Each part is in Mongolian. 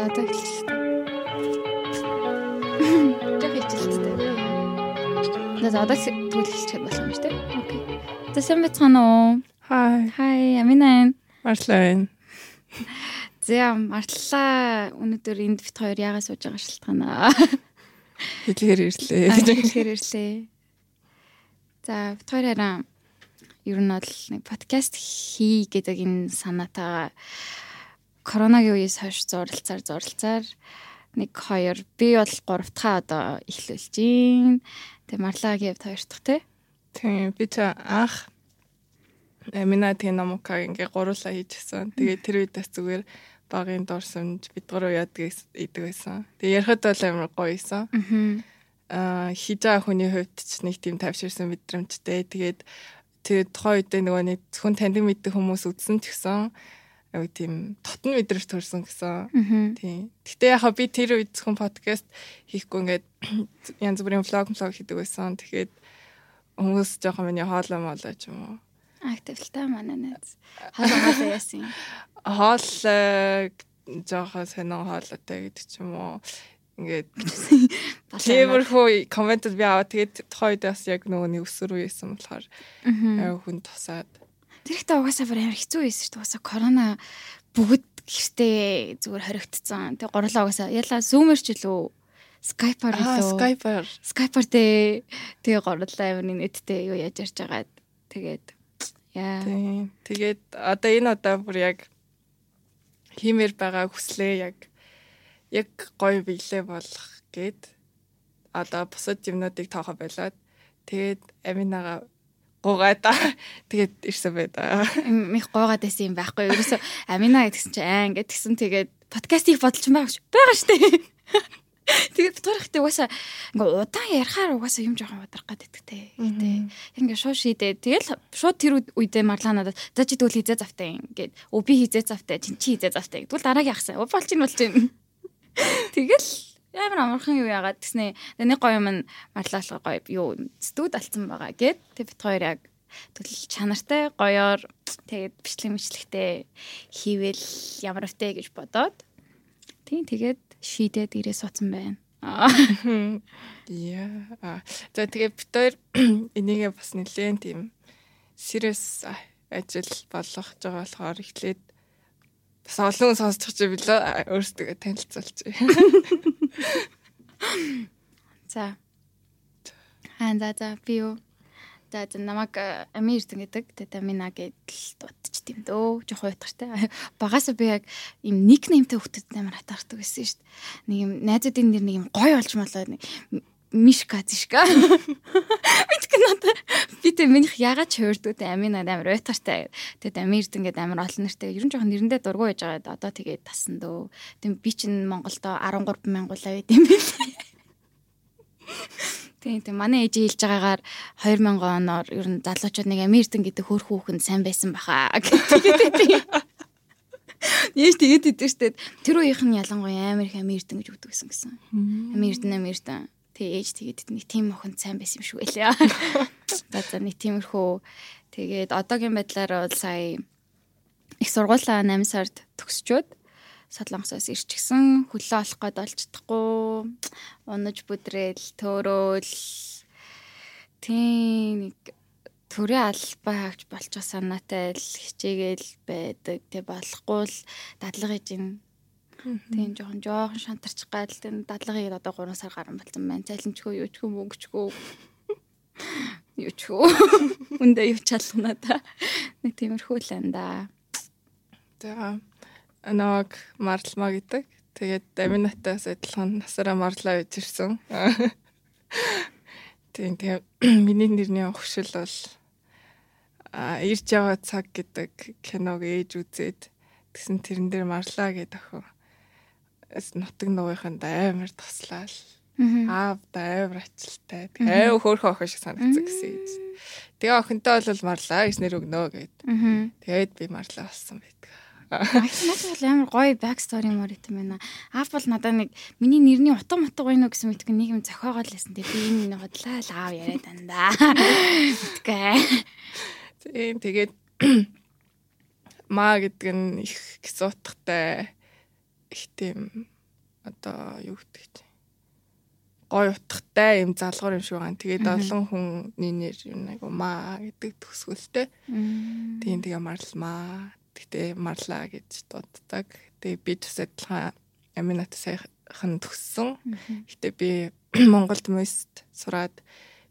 За одоо эхэлчихлээ. Жог хичээлтэй. За одоо тэгвэл эхэлчих болох юм шүү дээ. Окей. За сайн байцгаана уу? Хай. Хай, Амина. Мартлаа. За мартлаа. Өнөөдөр энд бит хоёр яагаад сууж байгаа шалтгаанаа. Хэлгээр ирлээ. Хэлгээр ирлээ. За бит хоёр хараа ер нь бол нэг подкаст хий гэдэг энэ санаатаа коронагийн үеэс хойш зуралцаар зуралцаар нэг хоёр би бол гурав дахь одоо эхлүүлж гин. Тэгээ марлагийн хоёр дахь те. Тийм би ч анх Эмина тийм номокаг ингээ гуруулаа хийчихсэн. Тэгээ тэр үедээс зүгээр багын дурсамж бид гурав яадаг идэг байсан. Тэгээ ярихад бол амар гоё исэн. Аа хийж байгаа хүний хувьд ч нэг тийм тавьширсан мэдрэмжтэй. Тэгээд тэр тухайн үедээ нөгөө нэг зөвхөн таньдаг мэддэг хүмүүс үзсэн ч гэсэн яг тийм тотн мэдрэмж төрсөн гэсэн. Тийм. Гэтэ яхаа би тэр үед зөвхөн подкаст хийхгүй ингээд янз бүрийн влог влог хийдэг байсан. Тэгэхээр хүмүүс жоохон миний хоолой молоо ч юм уу. Активтай манай найз. Хоолой хоолой яасан. Хоол жоохон сонин хоолойтой гэдэг ч юм уу ингээд тиймэрхүү комментод би аваа тэгээд тухайн үед бас яг нөгөө нэг өсөр үеэсэн болохоор хүн тусаад тэр ихтэй угаасаа бүр амар хэцүү байсан шүү дээ. Угаасаа корона бүгд гэртээ зүгээр хоригдсон. Тэг горлоо угаасаа. Ялаа зүүмэр ч илүү скайпаар илүү скайпаар скайпаар дээ тэгээ горлоо амар нэттэй юу яаж ярьж байгаа тэгээд яа. Тэгээд одоо энэ удаа бүр яг хиймээр байгаа хүслээ яг яг гоё биелээ болох гээд одоо бусад юмнуудыг тоохоо болоод тэгээд аминага гуугаад тэгээд ирсэн байда. Мих гуугаад байсан юм байхгүй. Ерөөсө амина гэдгсэн чи аа ингээд тэгсэн тэгээд подкастыг бодолч байгаа ш. Бага штэ. Тэгээд битгаархтай угаасаа ингээ удаан ярихаар угаасаа юм жоохон удрах гэдэг те. Гэтэ ингээ шууд шийдээ. Тэгэл шууд тэр үедээ марлаа надад за чи тэгвэл хизээ завтай ингээд өө би хизээ завтай чин чи хизээ завтай. Тэгвэл дараагийн ахсан. Болж ин болж ин. Тэгэл амар амархан юу яагаад гэснээ нэг гоё юм марлаалга гоё юу студ алдсан байгаа гэд тэг бит хоёр яг төлөл чанартай гоёор тэгээд бичлэг мэтлэгтэй хийвэл ямар өфтэй гэж бодоод тийм тэгээд шийдээд ирээ суудсан байна. Яа. За тэгээ бит хоёр энийгээ бас нэлээд тийм serious ажил болгох жбайгаа болохоор эхлээд бас олон сонсчих чи билээ өөрсдөө танилцуулчих. За. Аа за за би юу За за намайг Амиртэн гэдэг тэгээд Амина гэдэл дутчих тийм дөө жоох уйтгартай. Багаас би яг им никнеймтэй хөлтөд амар хатаардаг байсан шүү дээ. Нэг юм найзуудын нэр нэг юм гоё болж малаа нэг Мишка зишка. Мэдгүй надаа би тэ минийх ягаад ч хуурдгүй тэ Амина амар уйтгартай. Тэгээд Амирт ингээд амар олон нэртэй ер нь жоохон нэрэндээ дургуй байж байгаа. Одоо тэгээд тасан дөө. Тэм би чинь Монголдо 13 мянгуулаа байд юм биш. Тийм тийм манай ээж хэлж байгаагаар 2000 оноор ер нь залуучууд нэг Амиртэн гэдэг хөр хүүхэн сайн байсан баха гэдэг тийм. Яаж тэгээд идэв штэ тэр үеийнх нь ялангуяа амар их Амиртэн гэж үгдэг гэсэн. Амиртэн Амиртэн Тэгээ ээж тэгээд нэг тийм охин сайн байсан юм шиг байлаа. За за нэг тиймэрхүү тэгээд одоогийн байдлаар бол сая их сургуулаа 8 сард төгсчөөд Солонгосоос ирчихсэн хөлөө олох гээд олж чадахгүй унаж бүдрээл төөрөөл тийм нэг төрийн албаа авч болчих санаатай л хичээгээл байдаг. Тэг болохгүй л дадлага хийж ин Тийм жоохон жоохон шантарч гал тийм дадлагыг одоо 3 сар гарan болсон байна. Цайланчгүй юу ч юм мөнгөчгүй. Юу ч. Үндэ юу чалгана та. Нэг тиймэрхүү л энэ да. За анаг марлмаа гэдэг. Тэгээд аминатаас адилхан насаараа марлаа гэж ирсэн. Тийм тийм миний нэрний өгшил бол а ирж яваа цаг гэдэг киног ээж үзээд тэгсэн тэрэн дээр марлаа гэдэг охин нутаг нугийнханд амар тослаал. Аав да амар ачилтай. Тэгээ хөөхөн охин шиг санагдсан гэсэн юм. Тэгээ охинтой бол марлаа гэж нэр өгнө гэд. Тэгээд би марлаа болсон байдаг. Надад бол амар гоё back story мөр итэм байна. Аав бол надад нэг миний нэрний утга мутга гоё нөө гэсэн мэдгүй нэг юм зохиогоол лсэн. Тэгээ би энэ нэг бодлаа л аав яриад дандаа. Гэтгэ. Тийм тэгээд маа гэдэг нь их гисуутгатай их тийм одоо юу гэдэг чинь гой утгатай юм залгуур юм шиг байгаа. Тэгээд олон хүний нэр юм айгу маа гэдэг төсгөлтэй. Тийм тэгээ марлмаа. Гэтэ марлаа гэж дууддаг. Тэгээ би адилхан аминат сайхан төгссөн. Гэтэ би Монголд мөст сураад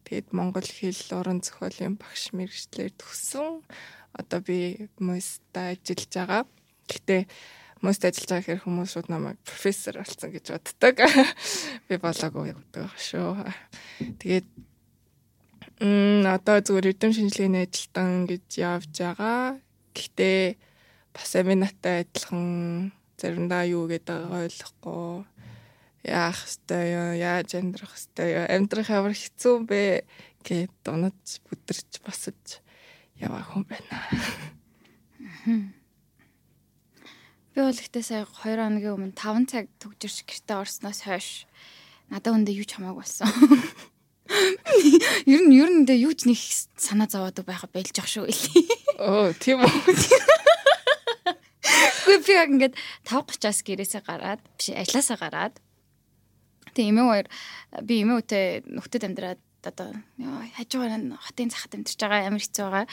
тэгээд монгол хэл уран зохиолын багш мэрэгчлэр төгссөн. Одоо би мөсттэй ажиллаж байгаа. Гэтэ хүмүүст ажиллаж байгаа хэрэг хүмүүс шууд намайг профессор болсон гэж боддог. Би болоогүй гэдэг шүү. Тэгээд м одоо зүгээр эдэм шинжилгээний ажилтан гэж явж байгаа. Гэхдээ бас аминатай адилхан заримдаа юу гэдэг ойлгохгүй яах юу яаж амьдрах юу амьдрах ямар хэцүү бэ гэд дунаж бүдэрч босож яваа хүн байна. Би бол ихтэй сая 2 хоногийн өмнө 5 цаг төгжирч гэртээ орсноос хойш надад өндөө юу ч хамаагүй болсон. Ер нь ер нь дэ юу ч нэг санаа зовоодаг байха байлж ах шүү гэлээ. Оо тийм үү. Би яг ингээд 5:30-аас гэрээсээ гараад биш ажилласаа гараад тэг эмээ хоёр би эмээ үтэй нөхдөд амьдраад одоо хажуугаар хотын захад амьдарч байгаа амар хэцүү байгаа.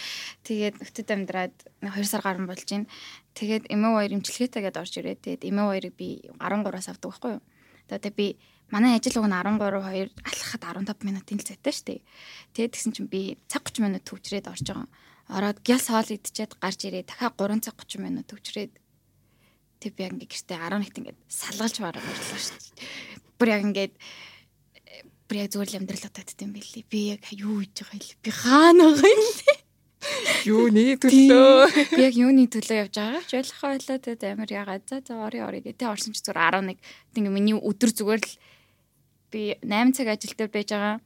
Тэгээд нөхдөд амьдраад 2 сар гарсан болж байна. Тэгээд эмээ хоёр имчилгээтэйгээд орж ирээд тэгээд эмээ хоёрыг би 13-аас авдаг байхгүй юу. Тэгээд би манай ажил уг нь 13 2 алхахад 15 минутын л зайтай шүү дээ. Тэгээд тэгсэн чинь би цаг 30 минут төвчрээд орж байгаа. Ороод гял хоол идчихэд гарч ирээ. Дахиад 3 цаг 30 минут төвчрээд тэг би яг ингээ гэртээ 11-т ингээ салгалж бараг орлоо шүү дээ. Бүр яг ингээ бүр яг зүгээр л амьдрал утаад юм билий. Би яг юу хийж байгаа юм би хаана байгаа юм Юуны төлөө. Би яг юуны төлөө явж байгаа ч ойлгохоо байлаа тэгээд амар ягаад за за ори ори гэдэг орсон ч зүгээр 11 тийм миний өдөр зүгээр л би 8 цаг ажил дээр байж байгаа.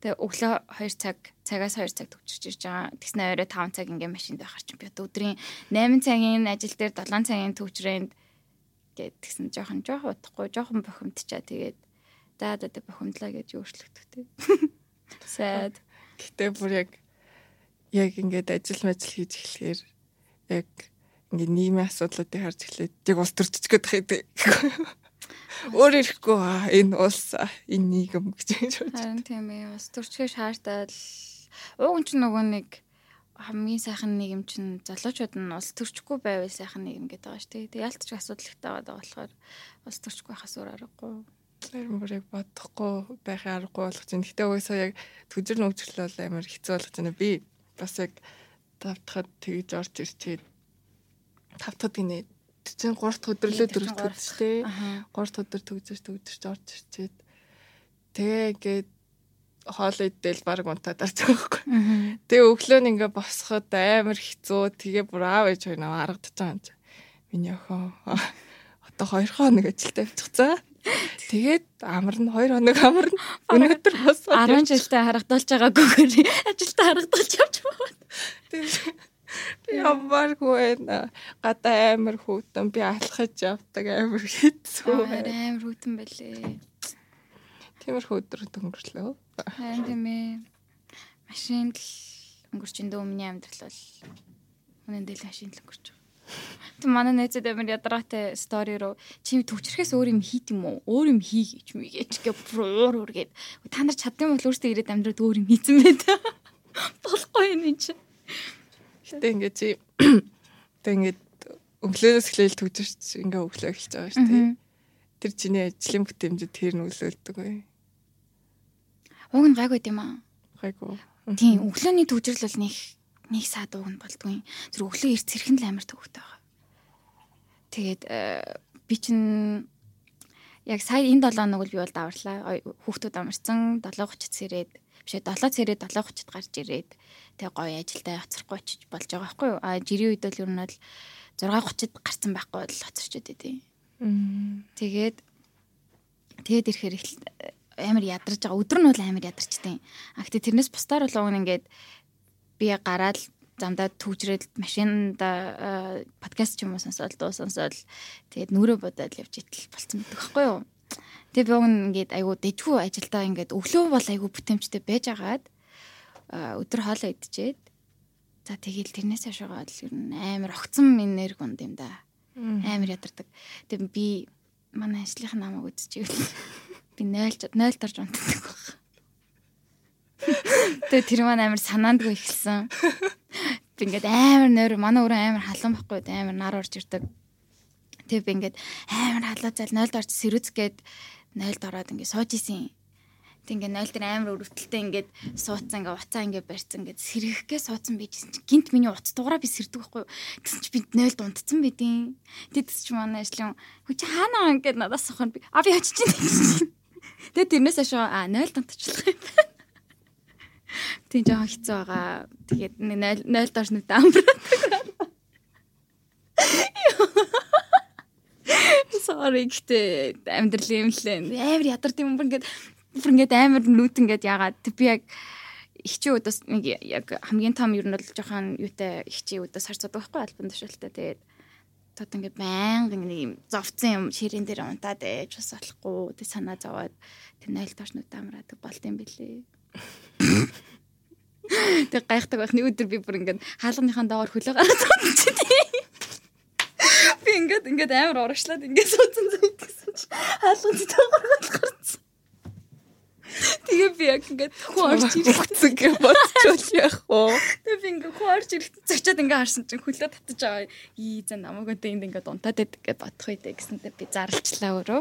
Тэгээ өглөө 2 цаг цагаас 2 цаг төгчөрч ирж байгаа. Тэгснэ орой 5 цаг ингээм машинд байхаар чинь би өдрийн 8 цагийн ажил дээр 7 цагийн төгжрээнд гээд тэгсэн жоохон жоохон утахгүй жоохон бохимдчаа тэгээд да да бохимдлаа гэж өөрчлөгдөхтэй. Sad. Гэтэ бүр яг яг ингээд ажил мажил хийж эхлэхээр яг ингээд нийгмийн асуудлуудыг харж эхлээд яг улс төрчих гээд байдаг. Өөр ирэхгүй энэ улс энэ нийгэм гэж хэлж байна. Харин тийм ээ улс төрчихөө шаардаад уг нь ч нөгөө нэг хамгийн сайхан нийгэм чинь залуучууд нь улс төрчихгүй байвал сайхан нийгэм гэдэг байгаа шүү дээ. Ялтч асуудалтай байгаа болохоор улс төрчихгүй хас өөр аргагүй. Харин бүр яг бодохгүй байхын аргагүй болгож байна. Гэтэ угаасаа яг төжир нөгжлөл амар хэцүү болгож байна. Би бас яг тавтахад тэгж орж ирчээд тавтахад гинэ чинь 3 дахь өдөрлөө дөрөвдөг шүү дээ. 3 дахь өдөр төгжөж төгжөж орж ирчээд тэгээ ингээд хоол идэл баг унтаад арч байхгүй. Тэгээ өглөө нь ингээ босоход амар хэцүү. Тэгээ бүр аав ээж хоёр наваа байгаа юм чи. Миний охин одоо 2 хоног ажилдаа явчихсан. Тэгээд амар нь 2 хоног амар нь өнөөдөр бас 10 жилдээ харагдуулж байгаагүй ажилдаа харагдуулж явж байгаа. Би ямаргүй. Гадаа амар хүүтэн би алхаж явдаг амар хэцүү. Амар хүүтэн байлээ. Тиймэрхүү өдөр өнгөрлөө. Харин тийм ээ. Машинд л өнгөрч энэ өмнө амьдрал бол үнэн дээр машинд л өнгөрч байгаа. Тэг манай найзад амар ядаргаатай стори руу чи төвчрхээс өөр юм хийт юм уу? Өөр юм хий гэж мэгээч гэ бүр үргээд та нар чадсан бол өөртөө ирээд амьдраад өөр юм хийцэн бай та. Болохгүй юм чи. Гэтэ ингээ чи тэг ингээ өглөөнөөс эхлээл төвчрч ингээ өглөө эхэлж байгаа шүү дээ. Тэр чиний ажлын бүтэмжид тэр нөлөөлдөг бай. Уг нь гайгүй юм аа. Гайгүй. Тийм өглөөний төвчрөл бол нэг нэг саад ууг нь болдгүй. Зүр өглөө эрт цэрхэн л амар төвөгтэй байгаа. Тэгээд э, би чинь яг сая энэ 7 хоног л би бол даварлаа. Хүүхдүүд амарсан 7:30-д сэрээд бишээ 7 цэрээ 7:30-д гарч ирээд тэгээ гоё ажилдаа хоцрохгүй очиж болж байгаа байхгүй юу? А жирийн үед бол ер нь бол 6:30-д гарсан байхгүй бол хоцорчод идэв. Тэгээд тэгээд ирэхээр амар ядарч байгаа. Өдөр нь бол амар ядарчтай. А гэтээ тэрнээс бусдаар бол уг нь ингээд би гараад замдаа түүжрээд машинда подкаст ч юм уу сонсоод дуу сонсоод тэгээд нүрэ бодоод явж итэл болцсон байдаг байхгүй юу. Тэгээ би уг ингээд айгу дэжгүй ажилдаа ингээд өглөө бол айгу бүтэмжтэй байж агаад өдөр хоолоо идчихэд за тэгээл тэрнээс хашаагаа л ер нь амар огцон энерги унд юм да. Амар ядардаг. Тэгээ би манай ажлынх намайг үзчихвэл би 0 0 дарж унтдаг баг. Тэгээ тэр маань амар санаандгүй ихэлсэн. Би ингээд амар нөр манай өрөө амар халуун байхгүй амар нар орж ирдэг. Тэгээ би ингээд амар халаа зал 0 орж сэрүцгээд 0 ороод ингээд сууж исэн. Тэг ингээд 0 дээр амар өрөвдөлтөй ингээд суудсан ингээд уцаа ингээд барьсан ингээд сэргэхгээ суудсан байжсэн чи гинт миний уц дугаараа би сэрдэг байхгүй. Тэгсэн чи би 0 унтцсан байдیں۔ Тэгс чи манай ажлын хүү чи хаана ингээд надаас сохор би а би очиж чинь. Тэгээ тэрнээс хашаа а 0 унтчихлаа. Тийм жоохон хэцүү байгаа. Тэгээд 0 0 доош нүд амбраад. Sorry гэтээ амьдрал юм лээ. Амар ядард юм бүр ингээд бүр ингээд амар нүд ингээд ягаад би яг ихчийн удаас нэг яг хамгийн том ер нь бол жоохон юутай ихчийн удаас харцдаг байхгүй альбан тушаалтай. Тэгээд тод ингээд байнга нэг юм зовцсон юм ширэн дээр унтаад ээж бас болохгүй тэг санаа зовоод тэг 0 доош нүд амраад болд юм бэлээ. Тэг гайхдаг байх. Нэг өдөр би бүр ингээд хаалганыхаа доогоор хөлөө гараад суудчих тийм. Би ингээд ингээд амар урагшлаад ингээд суудсан зүйл гэсэн чи хаалганы доогоор гарсан. Тэгээ би яг ингээд хүн орж ирсэн гэж бодчихвол яах вэ? Тэгээ би ингээд хүн орж ирэх зочиод ингээд харсан чинь хөлөө татаж байгаа. Ий зэн намайг өдөө энд ингээд унтаад байдаг гэж бодох үедээ гэсэнтэй би зарлчлаа өөрөө.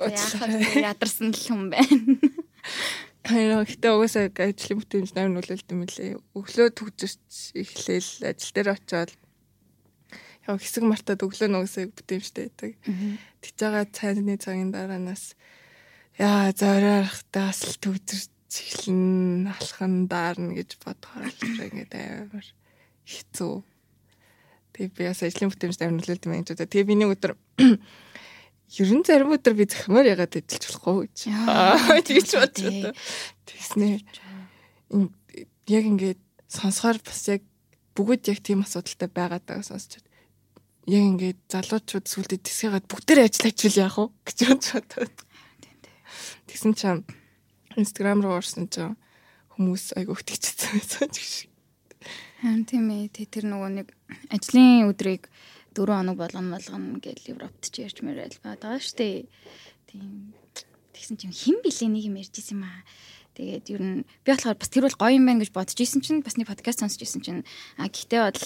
Яахад ядарсан л хүн байна. Харин гэтээ угаасаа ажлын бүтээмж нар нөлөөлт юм лээ. Өглөө төгжөрч эхлээл ажил дээр очиод яг хэсэг мартаад өглөө нугасаа бүтээмжтэй байдаг. Тэгж байгаа цайны цагийн дараанаас яа зориорхтаа бас л төгжөрч эхлэн алхан даарна гэж бодохоор л ингээд амар хэцүү. Тэгээ би бас ажлын бүтээмжтэй амар нөлөөлт юм байна. Тэгээ би нэг өдөр ер нь зарим өдөр би захимаар ягаад ажиллаж болохгүй гэж. Аа тийч бодлоо. Тэгснэ. Яг ингээд сонсохоор бас яг бүгд яг тийм асуудалтай байгаад байгаа сонсчод. Яг ингээд залуучууд сүлдээ тэсгээд бүгдээр ажил ажил яах вэ гэж бодоод. Тэгсэн чинь Instagram руу орсон чинь хүмүүс айгу өгтөгчсөн байсан ч гэж. Харин тийм ээ. Тэр нөгөө нэг ажлын өдрийг 4 хоног болгоно болгоно гэж Европт ч ярьж мэрэл байгаа шүү дээ. Тийм. Тэгсэн чинь хэн блэ нэг юм ярьж исэн юм аа. Тэгээд ер нь би болохоор бас тэр бол гоё юм байна гэж бодож исэн чинь бас нэг подкаст сонсч исэн чинь а гэхдээ бол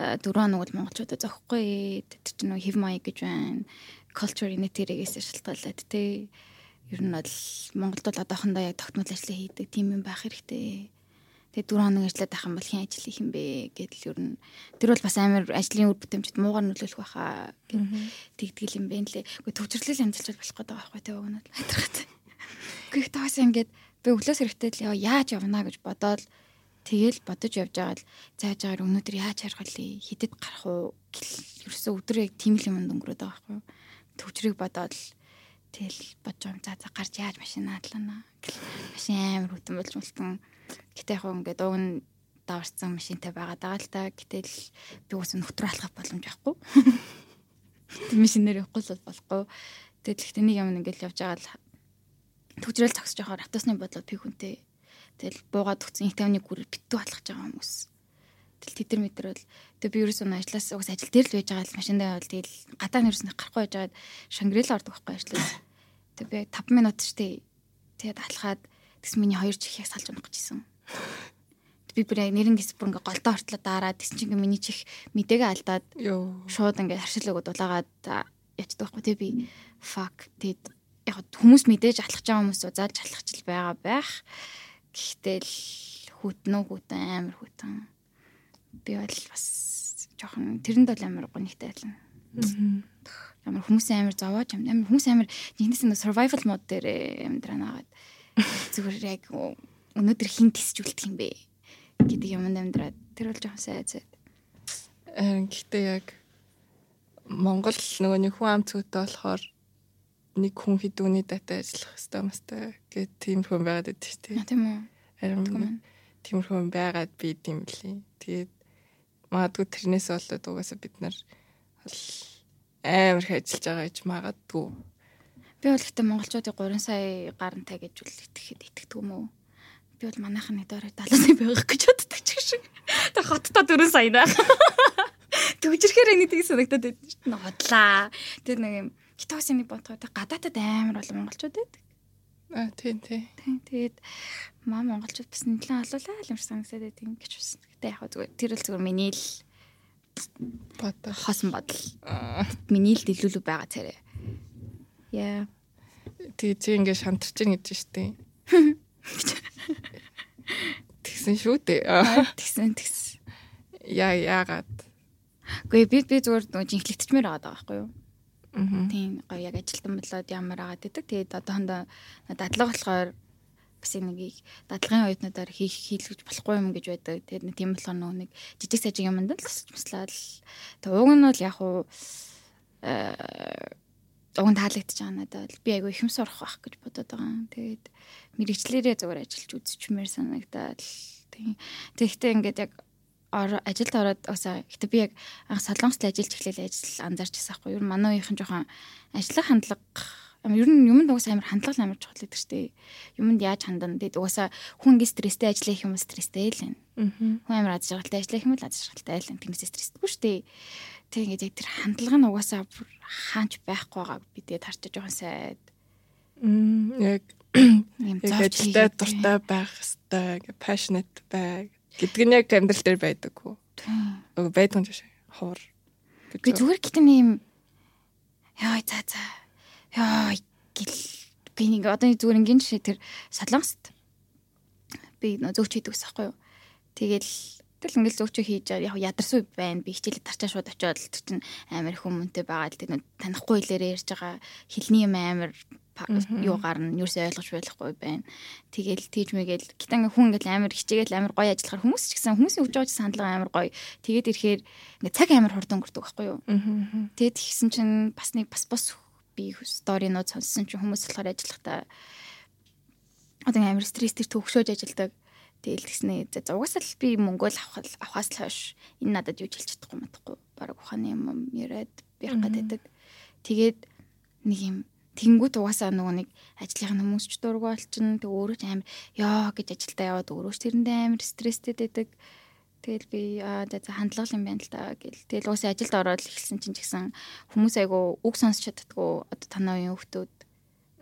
4 хоног бол монголчуудад зөхгүй. Тэр чинь нөгөө хев маяг гэж байна. Culture unity-гээс шалтгаалаад тий. Ер нь бол Монголд бол одоохондоо яг тогтмол ажил хийдэг тийм юм байх хэрэгтэй Тэгээ дөрөв хоног ажиллаад байх юм бол хэн ажил хийх юм бэ гэдэл ер нь тэр бол бас амар ажлын үр бүтээмжид муугар нөлөөлөх байхаа тэгтгэл юм бэ лээ. Гэхдээ төвчрлэл амжилт болох гэдэг байхгүй тэгээ өгнөд хайтрахад. Гэхдээ таas ингээд би өглөөс хэрэгтэй л яаж явна гэж бодоод тэгэл бодож явж байгаа л зааж агаар өнөөдөр яаж харах вэ? Хидэд гарах уу? Ерөөсөө өдөр яг тийм л юм өнгөрөөд байгаа байхгүй юу? Төвчрийг бодоод тэгэл бодож юм за за гарч яаж машин наадлаа. Машин амар хөтөн болж мэлтэн Гэтэ яг ингээд уг нь даварцсан машинтай байгаа даа л та. Гэтэл би ус нөтөр алхах боломж байхгүй. Машинээр явахгүй л болохгүй. Тэгээд гэхдээ нэг юм ингээд явж байгаа л төгжрөл зогсож байгаа автосны бодлоо би хүнтэй. Тэгэл буугаад өгсөн их тавны гүрэл битүү алхаж байгаа хүмүүс. Тэгэл тэдэр мэдэр бол тэг би ерөөсөө ажлаас угс ажил дээр л байж байгаа л машиндаа бол тэгэл гадаа нэрсэн гарахгүй байж байгаад Шангрил ордог байхгүй ажлаас. Тэг би 5 минут штэ. Тэгээд алхаад Тэгс миний хоёр чихийг салж унах гэжсэн. Би бүр нэрэн гис бүр ингээ голдоо хортлоо дараад тэгс чинь миний чих мэдээгээ алдаад шууд ингээ харшил өгöd улаагаад ячдаг байхгүй тий би fuck тэгэд яг хүмүүс мэдээж алхаж байгаа хүмүүс заалж алхач л байгаа байх. Гэхдээ л хүүтнөө хүүтэн амар хүүтэн. Би бол бас жоохон тэрэнд бол амар гонигтай байлаа. Амар хүмүүс амар зовоож амар хүмүүс амар нэгнээс нь survival mode дээр амьдранаагаад зүгээр яг өнөөдөр хин тисжүүлдэг юм бэ гэдэг юм амьдраад тэр бол жоохон сайн зэ. Гэхдээ яг Монгол нөгөө нэг хүн ам цөтэй болохоор нэг хүн хідүүний дата ажиллах хэрэгтэй мастай гэт тийм хүн байгаад байдаг шүү дээ. Тийм үү. Харин тийм хүн байгаад би тийм лээ. Тэгээд магадгүй тэрнээс болоод угаасаа бид нар амар их ажиллаж байгаа гэж магадгүй Би бол ихтэй монголчуудын 3 сая гарантай гэж үл итгэхэд итгэдэг юм уу? Би бол манайхан нэг дөрөв 70 сая байх гэж боддог ч шиг. Тэг хоттой 4 сая наа. төгжрхээр нэг тийг санагдаад байдаг шүү дээ. Хотлаа. Тэр нэг юм Китасын нэг бодгоо гадаатад амар бол монголчууд байдаг. А тийм тийм. Тийм тэгээд маа монголчууд бас нэлээд олоолаа юм шиг санагдаад байдаг юм гэж бас. Гэтэ яг зүгээр тэр л зүгээр миний л Бата. хосон бодол. Миний л дэлгүүлүү байгаа царай. Яа. Тэгээ чи ингэ шантарч ийн гэж штеп. Тэгсэн шүү дээ. Тэгсэн тэгсэн. Яа яагаад. Гэхдээ би би зүгээр нөгөө жинхлэгтчмээр байгаа байхгүй юу? Аа. Тийм гоё яг ажилтан болоод ямар агаад идэг. Тэгээд одоохондоо дадлага болохоор бас нэг дадлагын оюутнуудаар хийх хийлгэж болохгүй юм гэж байдаг. Тэгээд нэг тийм болохоор нөгөө нэг жижиг сажиг юмд л тусч маслаад л. Тэгээд уг нь бол яг уу уг таалагдчих байгаа надад. Би айгүй их юм сурах байх гэж бодоод байгаа. Тэгээд мэрэгчлэрээ зүгээр ажиллаж үзчихмээр санагдаад. Тэгэхдээ ингээд яг ажилд ороод уусаа гэтээ би яг анх солонгост ажиллаж эхлээл ажил анзаарч байсан хгүй. Ер нь манай үеийнхэн жоохон ажиллах хандлага ер нь юмд уусаа амар хандлага амар чухал гэдэг штеп. Юмд яаж хандана тэгээд уусаа хүн ингэ стресстэй ажиллах юм стресстэй л байна. Хүн амар аз жаргалтай ажиллах юм л аз жаргалтай л байна. Тэрнээс стресстэйгүй штеп. Тэг ингээд яг тэр хандлага нь угаасаа хаанч байхгүй байгааг би тэгээд харчиж жоохон сайд. Мм яг юм ажилтай дуртай байх хэвээр passionate бай гэдэг нь яг амьдрал дээр байдаг хөө. Байдаг юм шиг ховор. Би зүгээр гэдэг нь юм яа за за. Яа гэл би нэг одоо зүгээр ингийн жишээ тэр солонгост би нөө зөөч хийдэг ус байхгүй юу. Тэгэл тэгэл ингээл зөөчөө хийж яг ядарсан байна. Би хичээлээ тарчаа шууд очиод л чинь амар хүмүүнтэй байгаа л тэг танихгүй хэлээрээ ярьж байгаа хэлний юм амар юу гарна юусэн ойлгож байхгүй байна. Тэгэл тийж мэгээл гитан хүн ингээл амар хичээгээл амар гоё ажиллахаар хүмүүс ч гэсэн хүмүүсийн өгж байгаа сандлага амар гоё. Тэгээд ирэхээр ингээ цаг амар хурдан өнгөрдөг байхгүй юу? Тэгээд тэгсэн чинь бас нэг бас бас би сторинууд сонссон чинь хүмүүс болохоор ажиллахдаа одоо амар стресс төр төгшөөж ажилдаг. Тэгэл тэгснэ угаасаа л би мөнгө л авах авахаас л хойш энэ надад юу ч хэлж чадахгүй мадахгүй. Бараг ухааны юм яриад бях гэдэг. Тэгээд нэг юм Тэнгүүд угаасаа нөгөө нэг ажлынхаа хүмүүс ч дургу болчихно. Тэг өөрөө ч амар ёо гэж ажилдаа яваад өөрөө ч тэрэндээ амар стресстэй байдаг. Тэгэл би аа за хандлага юм байна л да гэл. Тэгэл угаасаа ажилд ороод эхэлсэн чинь ч гэсэн хүмүүс айгу үг сонсч чаддгүй одоо танаа үеийн хүмүүс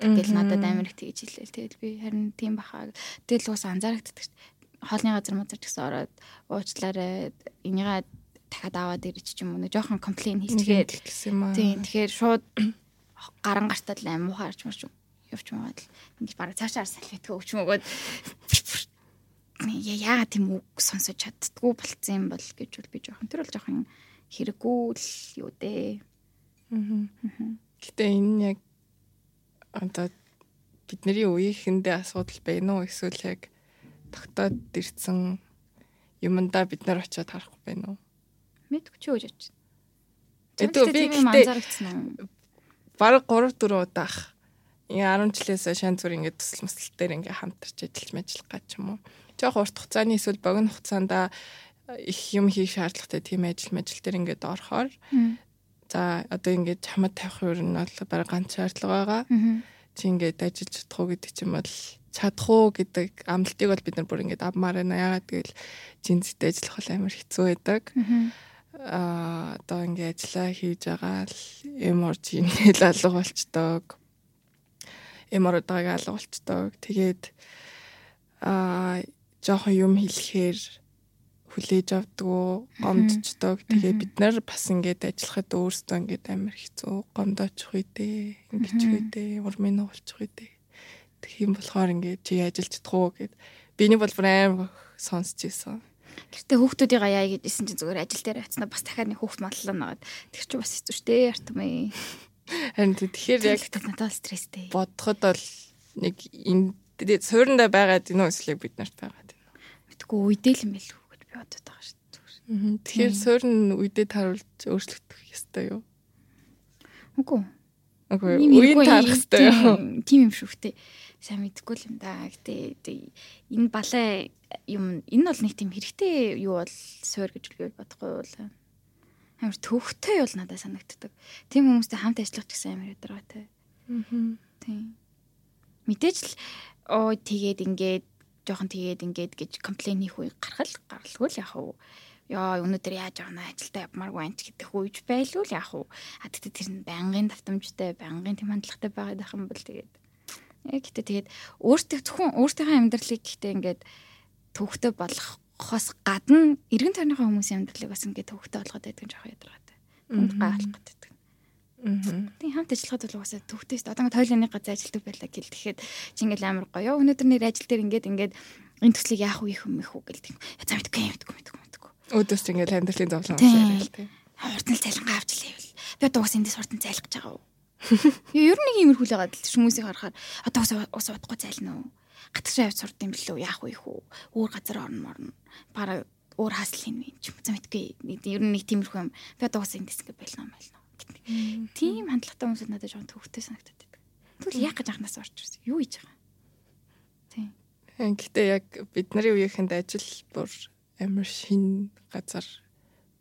тэгэл надад амар их тэгж хэлээл. Тэгэл би харин тийм бахаа. Тэгэл угаасаа анзаарагддаг. Хоолны газар мазар гэсэн ороод уучлаарай. Энийгээ дахиад аваад ирчих юм уу. Жохон комплейн хийчихээд гэсэн юм аа. Тийм. Тэгэхээр шууд гаран гартаад л аим муухай арч марч явж маад л ингэж бараг цаашаа салфетг өгч мөгөөд яагаад тийм үг сонсож чаддггүй болцсон юм бол гэж бол би жоохон тэр бол жоохон хэрэггүй л юу дээ. Гэтэ энэ яг одоо бидний үеийнхэндээ асуудал байна уу эсвэл яг тогтоод ирсэн юмдаа бид нар очиод харахгүй байна уу? Мэдгүй ч гэж бодчих. Эдөө би анзаарчихсан бараг 3 4 удаах. Ингээ 10 жилээс шанц зүр ингээ төсөл дээр ингээ хамтарч ажиллаж мэжлэх гэж юм уу. Жохо урт хугацааны эсвэл богино хугацаанд их юм хийх шаардлагатай тийм ажил мэжил дээр ингээд орохоор за одоо ингээд чамд тавих юм нь бол бараг ганц шаардлага байгаа. Чи ингээд ажиллаж чадах уу гэдэг чинь бол чадах уу гэдэг амлалтыг бол бид нар бүр ингээд авмаар байна. Ягаад гэвэл жинзэтэй ажиллах бол амар хэцүү байдаг. Аа одоо ингээд ажиллаа хийж байгаа л эморж ингээл алга болчдөг. Эмородыг алга болчдөг. Тэгээд аа жоохон юм хэлэхээр хүлээж авдггүй гомдчдөг. Тэгээ бид нар бас ингээд ажиллахад өөрсдөө ингээд амар хэцүү гомдоочих үедээ ингээд үедээ урмын уулчих үедээ. Тэг юм болохоор ингээд чи ажиллаж чадах уу гэд биний бол амар сонсч ийсэн. Гэтэ хүүхдүүдийн гаяа гэдсэн чинь зүгээр ажил дээр очсноо бас дахиад нэг хүүхд мадлаа нагаад тэр чинь бас хэцүү шттэ артам ээ. Харин тэгэхээр яг надад стресстэй. Бодоход бол нэг энэ суурьндаа байгаад энэ үслийг бид нарт байгаад байна. Мэдгүй үедээ л юм байл үү гэж би бодод байгаа шүү дээ. Тэгэхээр суурь үедээ таруулж өөрчлөгдөх ёстой юу? Үгүй. Үгүй. Үеийн таарах ёстой юу? Тийм юм шүү дээ. Сайн мэдгүй л юм да. Гэтэ энэ балай юм энэ бол нэг тийм хэрэгтэй юу бол суур гэж би бодохгүй бол амар төвхтэй бол надад санагддаг. Тийм хүмүүстэй хамт ажиллах гэсэн амар ядаргаатай. Аа. Тийм. Мэдээж л оо тэгээд ингээд жоохон тэгээд ингээд гэж комплейн хийх үе гаргал гаралгүй л яах вэ? Яа өнөөдөр яаж явна ажилдаа явмааргүй анч гэдэг үеж байлгүй л яах вэ? А тэгтээ тэр нь байнгын давтамжтай, байнгын тэм хандлагатай байгаад байх юм бол тэгээд яг гэтээ тэгээд өөртөө зөвхөн өөртөөхөө амьдралыг гэхдээ ингээд төвхтө болгохоос гадна эргэн тойрныхоо хүмүүсийн амьдралыг бас ингээд төвхтө болгоод байдаг нь жоох ядаргатай. Хүнд гайлах гэдэг. Тийм хамт ажиллахад бол угаасаа төвхтэйс одоо ингээд тойлооны газар ажилладаг байлаа гэл тэгэхэд чи ингээд амар гоё. Өнөөдөр нэр ажил дээр ингээд ингээд энэ төслийг яах вэ юм их үү гэлдэг. За мэдгүй мэдгүй мэдгүй мэдгүй. Өөдөөс ингээд амьдралын зовлон уусаа тийм. Хурдан цайлгаа авч лээвэл. Би одоо уус эндээс хурдан цайлгаж байгаа уу? Ер нь нэг иймэрхүү л байгаа л хүмүүсийг харахаар одоо уус удахгүй зайлна уу? Гатгшаа явж сурд юм билүү яах вэ хүү? Өөр газар орно морно. Бараг өөр хаасл хийнэ юм. За мэдгүй. Ер нь нэг тиймэрхүү юм. Би одоо уус эндээс ингээд байлна юм байна Тийм хандлагатай хүмүүс надад жоохон төвхтэй санагдаад байдаг. Тэгвэл яг гэж анханаас орж ирсэн. Юу хийж байгаа? Тийм. Гэхдээ яг бидний үеийнхэнд ажил бүр амар шин газар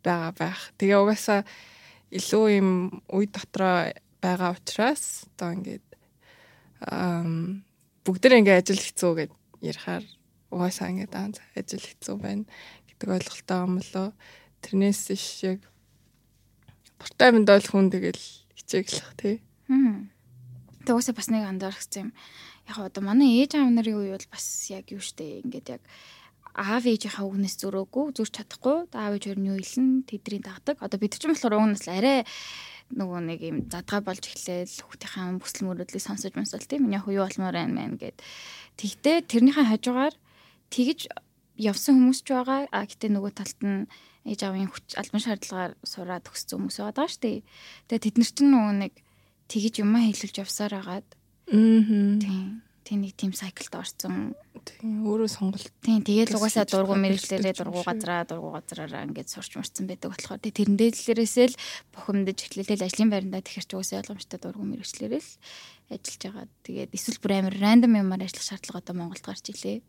байгаа байх. Тэгээ угаасаа илүү юм үе дотроо байгаа учраас одоо ингээд ам бүгдээ ингээд ажил хэцүү гэд ярихаар угаасаа ингээд аа ажил хэцүү байна гэдэг ойлголттой юм болоо тэрнээс иш яг Дуртай минь бол хүн тэгэл хичээглэх тий. Тэг уусаа бас нэг анзаарчихсан юм. Яг одоо манай ээж аав нарын үе бол бас яг юу штэ ингээд яг аав ээжийнхаа үгнээс зөрөөгүй зөрч чадахгүй аав ээж өөр нь юу илэн тэдний дагдаг. Одоо бид ч юм болохоор угнаас арай нөгөө нэг юм задгаа болж эхлээл хүүхдийнхээ бүсэл мөрөдлийг сонсож мансвал тийм яг юу болмоор байна мэн гэд. Тэгтээ тэрнийхээ хажуугаар тэгж явсан хүмүүс ч байгаа. А гэтээ нөгөө талд нь ээж аавын хүч албан шаардлагаар сураад төгссөн хүмүүс байгаа шүү дээ. Тэгээ тэд нар чинь нөгөө нэг тэгж юмаа хэлүүлж явсаар агаад. Аа. Тийм. Тийм нэг тийм сайклд орсон. Тийм өөрөө сонголт. Тийм тэгээд угаасаа дургу мэрэгчлэрээ дургу газараа дургу газараараа ингээд сурч мурцсан байдаг болохоор тийм тэрэн дээлээрээс л бухимдаж эхлэлэл ажлын байрандаа тэгэхэр ч угаасаа ойлгомжтой дургу мэрэгчлэрээ л ажиллаж байгаа. Тэгээд эсвэл бүр амар рандом юмар ажиллах шаардлага одоо Монголд гарч илээ.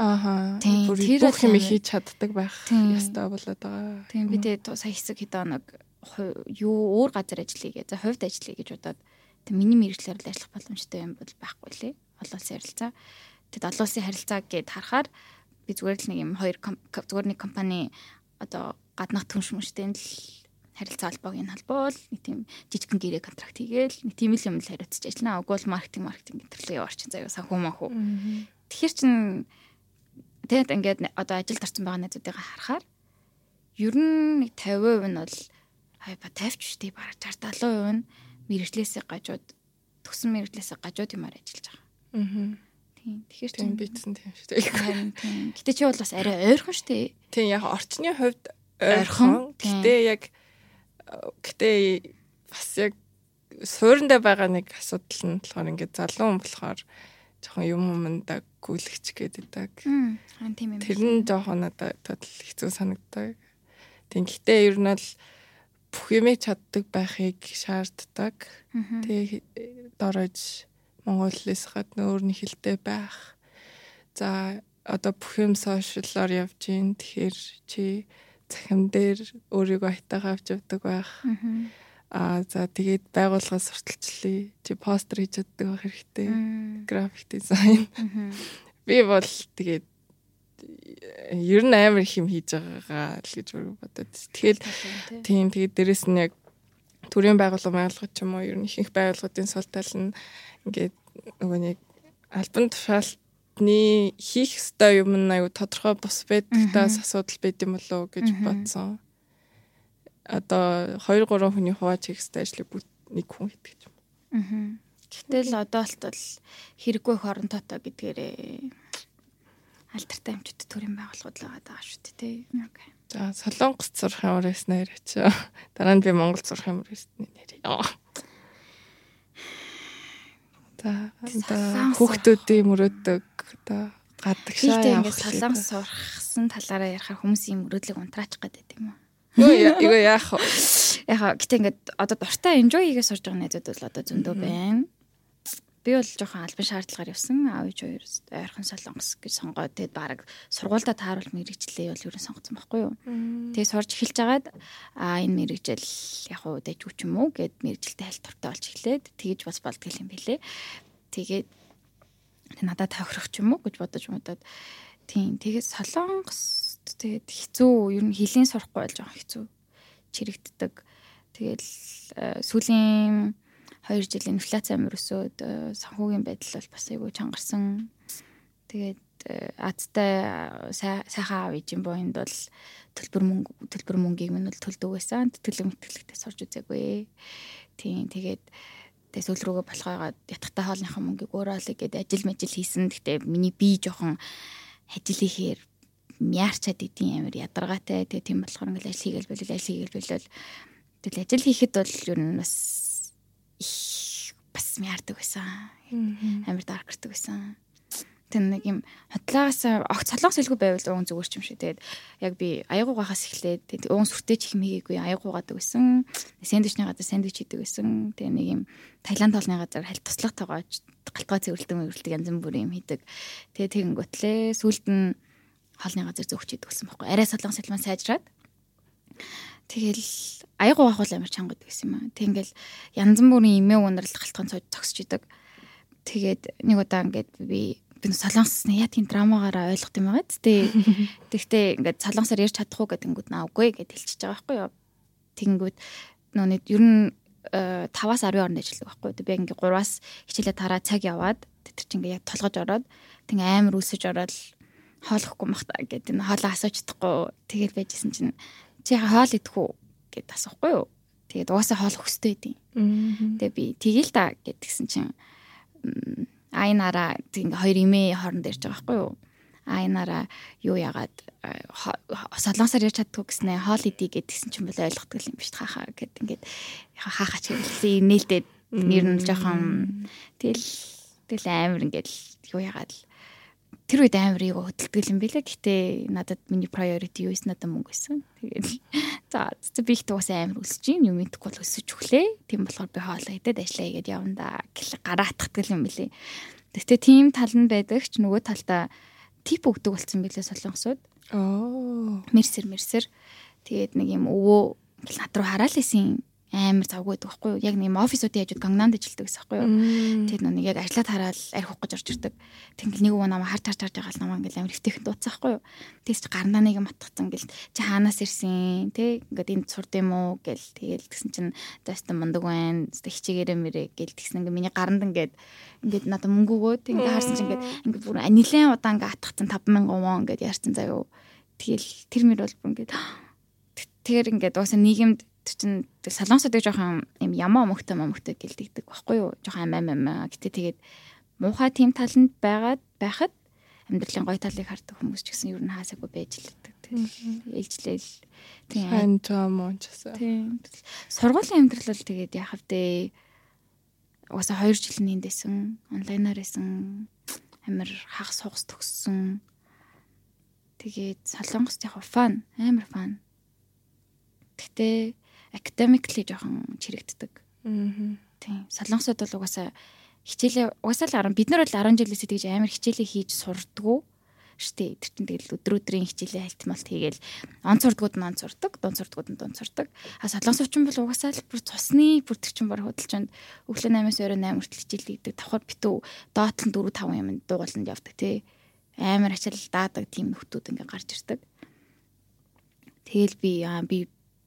Ааха. Бүр бүх юм хийж чаддаг байх ёстой болоод байгаа. Тийм би тэгээ сая хэсэг хэд оног юу өөр газар ажиллая гэж хувьд ажиллая гэж бодоод тэг миний мэрэгчлэр л ажиллах боломжтой юм бол байхгүй лээ. Олон улсын харилцаа. Тэгэд олон улсын харилцаа гэд харахаар би зүгээр л нэг юм хоёр зүгээр нэг компани одоо гаднах түнш мөштэй л харилцаа холбоог энэ холбоол нэг тийм жижигхэн гэрээ контракт хийгээл нэг тийм л юм л хариуцж ажиллана. Угуул маркетинг маркетинг гэтэрлээ орчин заяа санхүү манхүү. Тэгэхээр чин Тэгээд ингээд одоо ажилд орсон байгаа найзуудыгаа харахаар ер нь нэг 50% нь бол ба 50 ч тий бараг 60 70% нь мэрэгчлээсээ гажууд төгсөн мэрэгчлээсээ гажууд юмар ажиллаж байгаа. Аа. Тийм. Тэгэхээр тийм битсэн тийм шүү дээ. Тийм. Гэтэ чи бол бас арай ойрхон шүү дээ. Тийм яг орчны хувьд ойрхон. Гэтэ яг гэтэ бас яг суурандаа байгаа нэг асуудал нь болохоор ингээд залуу хүн болохоор жоохон юм юмдаг гүйлгч гэдэг. Аа тийм юм. Тэр нь жоохон надад хэцүү санагдаг. Тийм гэхдээ ер нь бол бүх юмыг чаддаг байхыг шаарддаг. Тэгээ дорож Монголээс гадна өөр нэг хилтэй байх. За одоо бүх юм сошиаллоор явж гин тэгэхээр чи захим дээр өөрийгөө хайтаага авч явдаг байх. Аа за тэгээд байгууллага сурталчлаа. Чи постэр хийж чаддаг байх хэрэгтэй. График дизайн. Би бол тэгээд ер нь амар их юм хийж байгаагаа л гэж бодод. Тэгэхээр тийм тэгээд дээрэс нь яг төрийн байгууллага байгууллага ч юм уу ер нь ихэнх байгууллагуудын сул тал нь ингээд нөгөө нэг альбан тушаалтны хийх ёстой юм нь аюу тодорхой бус байдагтаас асуудал байд юм болов уу гэж бодсон одоо 2 3 хүний хувааж хийх ёстой ажлыг нэг хүн хийдэг юм. Аа. Гэтэл одоо л хэрэггүй хоронтойтой гэдгээрээ алдартай амжилт төрийн байгууллагууд л байгаа шүү дээ. Окей. За Солонгос зурх юм уурс нэр чи. Дараа нь би Монгол зурх юм уурс нэр. За хүүхдүүдийн мөрөөдөг одоо гадагшаа явах. Солонгос сурахсан талаараа ярихаар хүмүүсийн мөрөөдлийг унтраачих гэдэг юм уу? Юу яах вэ? Яг гэтээ ингээд одоо дуртай enjoy хийгээ сурж байгаа найзууд бол одоо зөндөө байна. Би бол жоохон албан шаардлагаар явсан. Аав ээж хоёр ойрхон солонгос гэж сонгоод тэгээд баг сургуультай тааруулах мэрэгчлээ бол ерөн сонгоцсон байхгүй юу. Тэгээд сурж эхэлж агаад а энэ мэрэгжил яг уу дэжгүй ч юм уу гэд мэрэгжилтэй хальт туртай болж эхлээд тэгж бас болдгийл юм бэлээ. Тэгээд надад тохирох ч юм уу гэж бодож модод тийм тэгээд солонгос Тэгээд хэцүү ер нь хилийн сурахгүй болж байгаа хэцүү чирэгддэг. Тэгэл сүүлийн 2 жил инфляц амир өсөөд э, санхүүгийн байдал бол бас айгүй чангарсан. Тэгээд э, азтай сайхан аав ижин боёнд бол төлбөр мөнгө төлбөр мөнгийг минь бол төлдөг байсан. Төлөв мэтгэлэгтээ сурж үзээгүй. Тийм тэгээд тэгээ сүүл рүүгээ болохоогоо ятгатай хоолныхаа мөнгийг өөрөө олё гэдэг ажил мэжил хийсэн. Гэтэ миний бие жоохон ажил хийхээр мяарчаад идэм амир ядаргаатай. Тэгээ тийм болохоор ингээл ажил хийгээл болол ажил хийгээл болол тэгэл ажил хийхэд бол ер нь бас их бас мяардаг байсан. Амир даркэрдэг байсан. Тэг нэг юм хотлаагаас огт солонгос хэлгүй байвал уун зүгээр ч юм шиг. Тэгээд яг би аягуугахаас эхлээд уун сүртэй ч их мэгээгүй аягуугаад байсан. Сэндвичний газар сэндвич хийдэг байсан. Тэгээд нэг юм Таиланд толны газар хальт туслах тоогооч галтгой цэвэрлдэг мэрэлдэг янз бүрийн юм хийдэг. Тэгээд тэгэнгүүтлээ сүлд нь хоолны газар зөөгч хийдэг болсон байхгүй. Арай солонгос хэлмэн сайжраад Тэгэл аягуу авах амар чангад байсан юм аа. Тэг ингээл янз бүрийн имээ ундрал галтгон цож зогсож идэг. Тэгээд нэг удаа ингээд би би солонгос яа тийм драмагаараа ойлгох юм байгаа тэ. Тэгтээ ингээд солонгосоор ярьж чадахгүй гэдэг нь наавгүй гэд хэлчихэж байгаа байхгүй юу. Тэнгүүд нөө ер нь 5-аас 10 орнд ажилладаг байхгүй юу. Би ингээд 3-аас хичээлээ тараа цаг яваад тэр чинь ингээд яг толгож ороод тэг амар үсэж ороод хоолохгүй мах та гэдэг энэ хоолоо асууж чадахгүй тэгэл байжсэн чинь чи хоол идэх үү гэд асуухгүй юу. Тэгээд угаасаа хоол хөстэй байдیں۔ Тэгээ би тгийл та гэдгсэн чинь айнараа ингээ хоёр имээ хооронд ярьж байгаа байхгүй юу. Айнараа юу яагаад солонгосоор ярьж чаддгүй гэснээ хоол идий гэдгсэн чинь бол ойлгохгүй юм биш хаахаа гэд ингээд хаахаа ч хэлсэн нээлтээд нэр нь жоохон тэгэл тэгэл амар ингээд юу яагаад л тэр үед амар ийг хөдөлдөг юм билээ. Гэтэ надад миний priority юу эсвэл надад мөнгө байсан. Тэгээд за би ихтэй бас амар өсөж юм юм идэхгүй бол өсөж өглөө. Тийм болохоор би хоолоо идээд ажиллаа игээд явна да. Гэл гараатдаг юм билээ. Гэтэ тийм тал нь байдаг ч нөгөө талдаа тип өгдөг болсон билээ солонгосууд. Оо. Мерсер мерсер. Тэгээд нэг юм өвөө гэл над руу хараал исэн амар завгүй байдаг байхгүй юу? Яг нэг офисуудын яжууд гангнанд ажилдаг гэсэн байхгүй юу? Тэр нүг яг ажиллаад хараад арх ухаж орж ирдэг. Тэнгэл нэг өвөө намаа харж харж харж байгаа л намаа ингээл амар хөвтэйхэн дууцсан байхгүй юу? Тэгс чи гарнаа нэг юм атгацсан гэл чи хаанаас ирсэн те ингээд энд сурд юм уу гэл тэгэл тэгсэн чинь даста мундаг байна. Хичээгээрээ мэрэ гэл тэгсэн ингээд миний гаранд ингээд ингээд надад мөнгө өгөөд ингээд харсан чинь ингээд ингээд бүр нилээн удаа ингээд атгацсан 5000 вон ингээд ярьсан заяо. Тэгэл тэр мөр бол бүр ингээд тэр ингээд уусаа нийгэмд чинь солонгосод жоохон юм ямаа мөхтэй мөхтэй гэлдэгдэг байхгүй юу? Жоохон ам ам ам. Гэтэ тэгээд муухай тим таланд байгаад байхад амьдралын гоё талыг хардаг хүмүүс ч гэсэн ер нь хаасаагүй байж лээдэг. Тэгээд ээлжлээл тийм антом уучсан. Тийм. Сургуулийн амьдрал бол тэгээд яах вэ? Угаасаа 2 жил нээсэн. Онлайнаар исэн. Амар хагас хугас төгссөн. Тэгээд солонгост яг фан, амар фан. Гэтэ academically жоохон чирэгддэг. Аа. Тийм. Солонгосод бол угаасаа хичээлээ угаасаа л 10 бид нар бол 10 жилээс тэгж амар хичээлээ хийж сурдгуу штэ тэр чинь тэгэл өдөр өдрийн хичээлээ хальтмалт хийгээл он сурдгууд нь он сурдаг, дун сурдгууд нь дун сурдаг. А солонгосч бол угаасаа л бүр цусны бүр тэр чинь баг хөдөлчөнд өглөө 8-аас орой 8 хүртэл хичээл хийдэг. Давхар битүү доотлон 4 5 юм дуугаланд явдаг тий. Амар ачаал даадаг тийм нөхдүүд ингээ гарч ирдэг. Тэгэл би би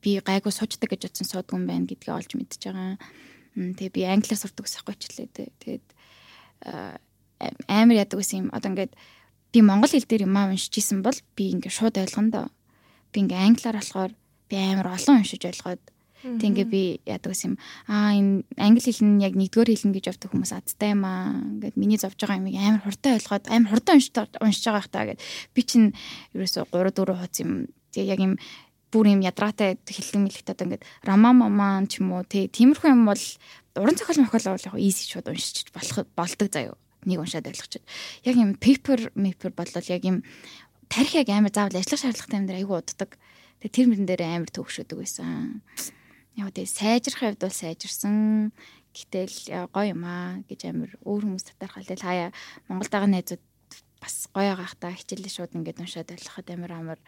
би гайгүй суучдаг гэж утсан суудгүй байна гэдгийг олж мэдж байгаа. Тэгээ би англиар сурдаг ус ахгүй ч лээ. Тэгээд амар яадаг ус юм. Одоо ингээд би монгол хэл дээр юм аа уншиж исэн бол би ингээд шууд ойлгоно доо. Би ингээд англиар болохоор би амар олон уншиж ойлгоод Тэг ингээ би яадаг юм. Аа энэ англи хэл нь яг нэгдүгээр хэлнэ гэж явдаг хүмүүс адтай юм аа. Ингээд миний зовж байгаа юмыг амар хурдан ойлгоод амар хурдан уншиж уншиж байгаа хтаа гэд. Би чинь ерөөсө 3 4 хуудас юм. Тэг яг юм бүр юм ядраатай хэллэг мэлэгтэй одоо ингээд рама маман ч юм уу тий тиймэрхүү юм бол уран зохиол мохиол бол яг easy шууд уншиж болох болдог заяо нэг уншаад ойлгочих. Яг юм paper paper болол яг юм тарих яг амар заавал ажиллах шаардлагатай юм дээр айгүй уддаг. Тэгээ тэр мөрөн дээр амар төгшөдөг байсан. Яг тэгээ сайжрах хувьд бол сайжирсан. Гэтэл гоё юм аа гэж амар өөр хүмүүс татархал хаяа Монголд байгаа найзууд бас гоё байгаах та хичээлээ шууд ингээд уншаад ойлгоход амар амар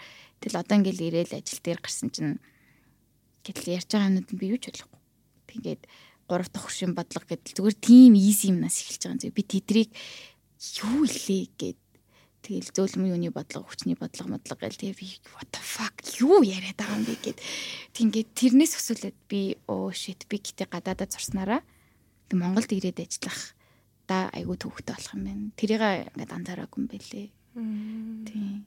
тэл одоо ингээд ирээл ажил дээр гарсан чинь гэтэл ярьж байгаа юмнууд би юу ч ойлгохгүй. Тэгээд гурав дахь хөшийн бодлого гэдэл зүгээр тийм easy юмнаас эхэлж байгаа юм. Би тэдрийг юу илээ гэд Тэгэл зөөлм юуны бодлого, хүчний бодлого, модлого гэл тэгээ би what the fuck юу яриад байгаа юм бэ гэд. Тиймгээд тэрнээс өсвөлээд би оо shit би гэтээ гадаадаа зурснараа Монголд ирээд ажиллах да айгу төвхтэй болох юм байна. Тэрийг ингээд анзаараагүй юм бэлээ. Тийм.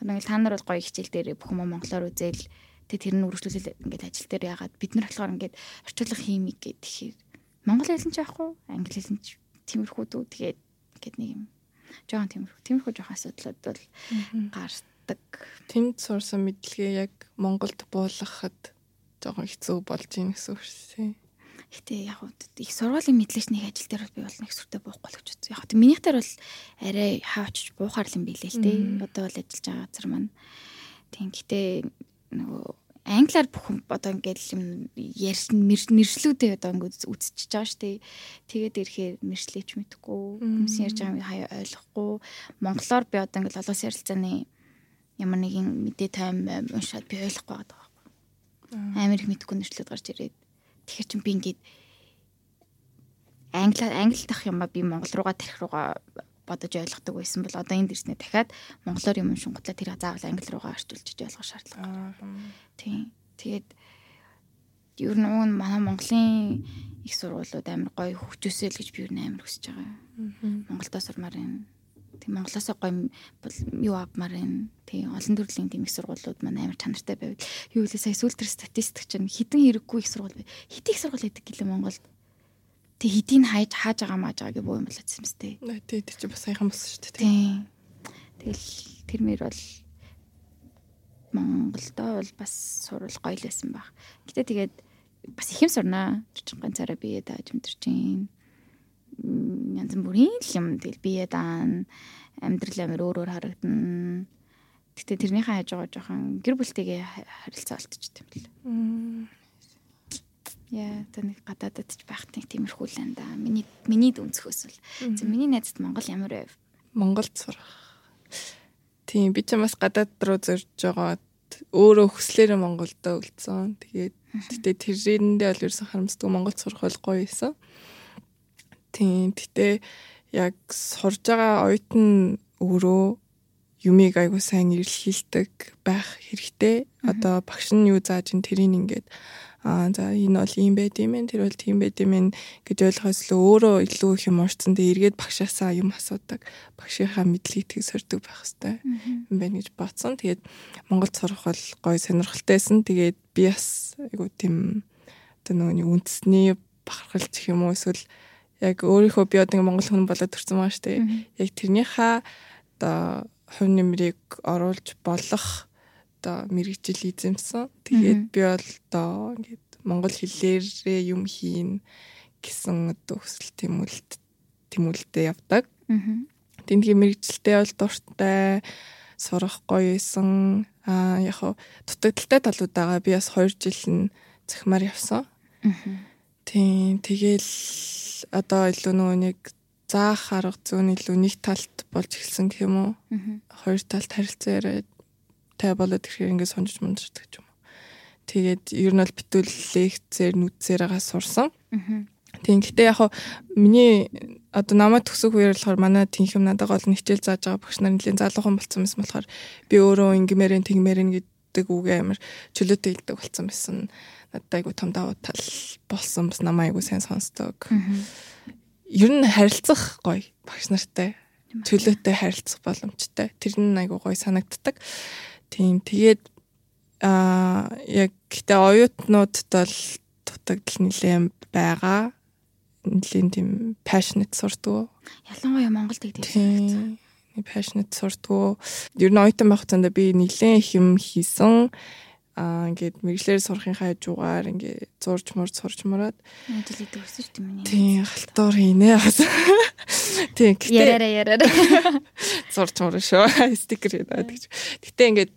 Ингээл та нар бол гоё хичээл дээр бүх юм монголоор үзэл тэг тэр нь үргэлжлүүлэл ингээд ажил дээр яагаад бид нар болохоор ингээд орчуулга химик гэдэг тэгэхээр монгол хэлэн ч яахгүй англи хэлэн ч тиймэрхүү дүү тэгээд ингээд нэг юм жоохон тиймэрхүү тиймэрхүү жоохон асуудлууд бол гардаг. Тэнд сурсан мэдлэгээ яг Монголд буулгахад жоохон хэцүү болж ийн гэсэн үг шээ. Гэтэ яг их сургуулийн мэдлэгч нэг ажил дээр би бол нэг сүртэй буухгүй л гэж бодсон. Яг минийх дээр бол арай хаачж буухаар л юм билээ л дээ. Одоо бол ажиллаж байгаа газар маань. Тийм гэтээ нөгөө англиар бүх одоо ингээд юм ярьсан мэржлүүдээ одоо ингээд үзчихэж байгаа шүү дээ. Тэгээд ирэхээр мэржлээч мэдхгүй, хүмүүс ярьж байгаа юм хаяа ойлгохгүй. Монголоор би одоо ингээд олон ярилцааны ямар нэгэн мэдээ тайм уншаад би ойлгохгүй байгаа байхгүй. Амар их мэдхгүй нэршлүүд гарч ирээд тэгэхээр чи би ингээд англи англи дах юм ба би монгол руугаа тарих руугаа бодож ойлгодог байсан бол одоо энд ирснээр дахиад монголоор юм шунгутлаа тэр заавал англи руугаа орчуулж ойлгох шаардлага. Тийм. Тэгээд ер нь уг манай Монголын их сургуулиуд амар гоё хөгжөөсэй л гэж би ер нь амар хүсэж байгаа. Монголдо сурмаар байна. Тийм Монголоос гоё юу авмаар байна. Тийм олон төрлийн тийм их сургуулиуд маань амар чанартай байвал юу вэ сая сүүл төр статистик чинь хідэн хэрэггүй их сургууль. Хэд их сургууль байдаг гэлээ Монголд. Тэг хэдийг хайж хааж байгаа мааж байгааг боо юм болоодсэн юм сте. Тий, тий чи бас саяхан болсон шүү дээ. Тий. Тэгэл тэр мэр бол Монголдоо бол бас сурвал гоё лсэн баг. Гэтэ тэгээд бас их юм сурнаа. Чичгэн цараа бие дааж өмдөрч юм. Янз бүрийн юм тэгэл бие даан амьдрал амир өөр өөр харагдана. Гэтэ тэрнийхээ хажуугаа жоохон гэр бүлтэйгээ харилцаа олтчихдээ юм бэл. Яа, тэ нэг гадаадд ч байх нэг тиймэрхүү л энэ да. Миний миний дүнцхөөс бол. За миний найзад Монгол ямар байв? Монголд сурах. Тийм, би ч бас гадаад руу зорж байгаа өөрөө хүслээрээ Монголдо үлдсэн. Тэгээд гэтээ тэрэндээ бол ерөөсөн харамсдаг Монголд сурах бол гоё байсан. Тийм, гэтээ яг сурж байгаа оюутан өөрөө юмыг айгуу сайн илэрхийлдэг байх хэрэгтэй. Одоо багш нь юу зааж ин тэрийг ингээд аа за энэ бол ийм байд юм ээ тэр бол тийм байд юм гэж ойлгохоос л өөрөө илүү их юм орцсон дээр эргээд багшаасаа юм асуудаг багшийнхаа мэдлэгийг сордог байх хэвээр юм байна гэж бодсон. Тэгээд Монгол сурах бол гоё сонирхолтойсэн. Тэгээд би бас айгу тийм одоо нөгөө үндэсний бахархал гэх юм уу эсвэл яг өөрийнхөө би одоо Монгол хүн болоод төрсэн байгаа шүү дээ. Яг тэрнийхээ одоо хувь нэмрийг оруулж болох одоо мэрэгжил эзэмсэн. Тэгээд би бол одоо ингээд монгол хэлээрээ юм хийн гэсэн одоо хүсэл тэмүүлэлт тэмүүлэлтэд явдаг. Тэнгийн мэрэгжилтэй бол дуртай сурах гоё байсан. Аа яг хуу дутагдaltaй талууд байгаа. Би бас 2 жил нь захимаар явсан. Тийм тэгэл одоо илүү нөгөө нэг заах арга зүүн илүү нэг талт болж эхэлсэн гэх юм уу. Хоёр талт харилцаа яриад тай болоод ирэхээр ингээд сонжиж мунждаг ч юм уу. Тэгээд ер нь бол битүүл лекцээр нүдсээрээ сурсан. Тийм гэхдээ яг миний одоо намайг төгсөх үеэр болохоор манай тэнхэм надад гол хичээл зааж байгаа багш нар нэлийн залуухан болсон байсан болохоор би өөрөө ингмэрэн тэгмэрэн гэдэг үгээ амар чөлөөтэй хэлдэг болсон байсан. Айгу том давуу тал болсон бас намайг айгу сайн сонсдог. Ер нь харилцах гоё багш нартай чөлөөтэй харилцах боломжтой. Тэр нь айгу гоё санагддаг. Тийм тэгээд аа яг гэтээ оюутнуудад бол дутагдал нэлээд байгаа. Нэлийн тийм passionate сурдаг. Ялангуяа Монголд гэдэг. passionate сурдаг. Ер нь оюутан байх цаанда би нэлээд их юм хийсэн аа ингээд мэрэгчлэр сурахын хажуугаар ингээд зурж мурж сурч мураад хийдэг өссөн шүү дээ миний. Тийм халтуур хийнэ. Тийм гэтээ яраараа яраараа зурч мурж шүү. Стикер хийдэг гэж. Гэтээ ингээд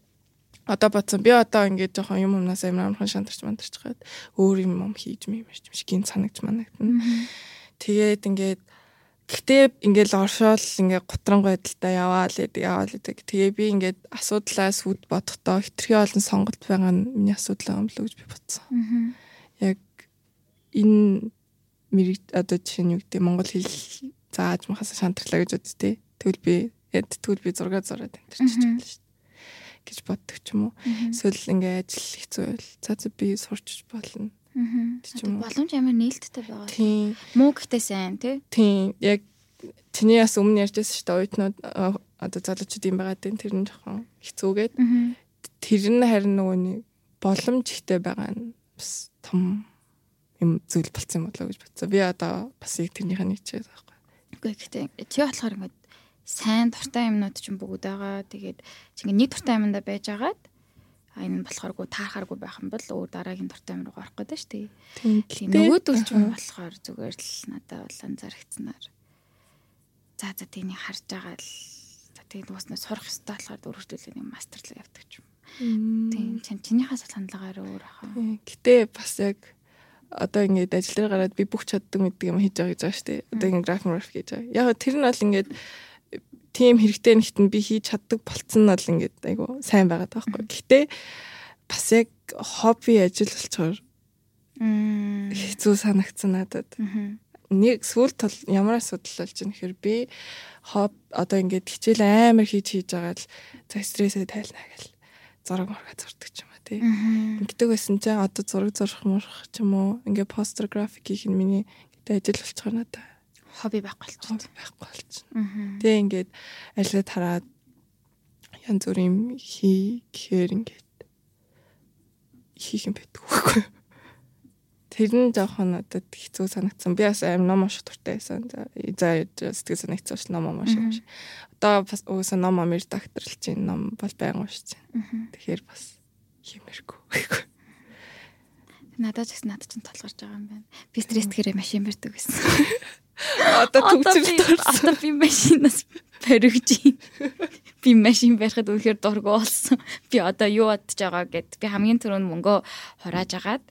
одоо бодсон би одоо ингээд жоохон юм юмнаас амар амархан шантарч мантарч хаад өөр юм юм хийж мэм юм шиг гин санагч манагдана. Тэгээд ингээд Гэтэ ингээл оршоол ингээ гутран байдалтай яваал гэдэг яваал гэдэг. Тэгээ би ингээд асуудлаас үд бодохдоо хитрхи олон сонголт байгаа нь миний асуудал юм болов гэж би бодсон. Яг энэ мэрэг одоо жишээ нь юу гэдэг Монгол хэл зааж махаас шантарлаа гэж боддتي. Тэгвэл би тэгвэл би зураг зураад чиж болно шүү дээ гэж боддог ч юм уу. Эсвэл ингээ ажил хэцүү байл. За за би сурч болно. Тэг юм. Боломж амар нээлттэй байгаа. Тийм. Муу гэхдээ сайн тий. Тийм. Яг чиний бас өмнө ярьжсэн шүү дээ оюутнууд одоо залуучууд юм байгаа дээ тэр нь жоохон хэцүүгээд тэр нь харин нөгөө нэг боломж ихтэй байгаа нь бас том юм зүйл болцсон юм болоо гэж бодсон. Би одоо бас яг нэг ч байгаа байхгүй. Үгүй гэхдээ чи болохоор ингээд сайн дуртай юмнууд ч бүгд байгаа. Тэгээд чи ингээд нэг дуртай юмдаа байж агаад энэ нь болохооргүй таархааргүй байх юм бол өөр дараагийн дуртай юм руу орох гэдэг шүү дээ. Тийм. Нөгөөдөл ч юм болохоор зүгээр л надад бол анзаарчихсанаар. За за тийнийг харж байгаа л за тэгээд дуусна сурах хэрэгтэй болохоор дөрөвчлөлийн мастерлаг явдаг юм. Тийм. Чинийхээс бол хандлагаар өөр ахаа. Гэтэ бас яг одоо ингээд ажил дээр гараад би бүх чаддаг мэддэг юм хийж байгаа гэж байгаа шүү дээ. Одоо ингээд график график хийж байгаа. Яг тэр нь бол ингээд тийм хэрэгтэй нэгт нь би хийж чаддаг болцсон нь бол ингээд айгу сайн байгаад байгаа байхгүй. Гэхдээ бас яг хобби ажил болчоор хэцүү санагдсан надад. Нэг сүүл тол ямар асуудал болж байна гэхээр би хоб одоо ингээд хичээл амар хийж хийж байгаа л за стрессээ тайлна гэл зураг мурга зурдаг ч юм тий. Ингэдэг байсан чинь одоо зураг зурх мурах ч юм уу ингээ постер график хийх нь миний гэдэг ажил болчихоо надаа. Хобби байхгүй болчихсон. Байхгүй болчихсон. Тэгээ ингээд ажиллаад хараад янз бүрийн хий гэхээр ингээд хийх юм байдаг байхгүй. Тэр нь жоохон надад хэцүү санагдсан. Би бас аим ном унших дуртай байсан. За сэтгэл санагдсан ш ном унших. Одоо бас уусаа ном амир докторлж чинь ном бол байнг уншиж байна. Тэгэхээр бас Химэргүй. Надад ч гэсэн надад ч толгорч байгаа юм байна. Би стресстгээрээ машин барьдаг гэсэн. Одоо төвчл одоо би машинаас баригж би машин барихад үнэхээр дургу болсон. Би одоо юу бодож байгаа гэд би хамгийн түрүүнд мөнгөө хурааж агаад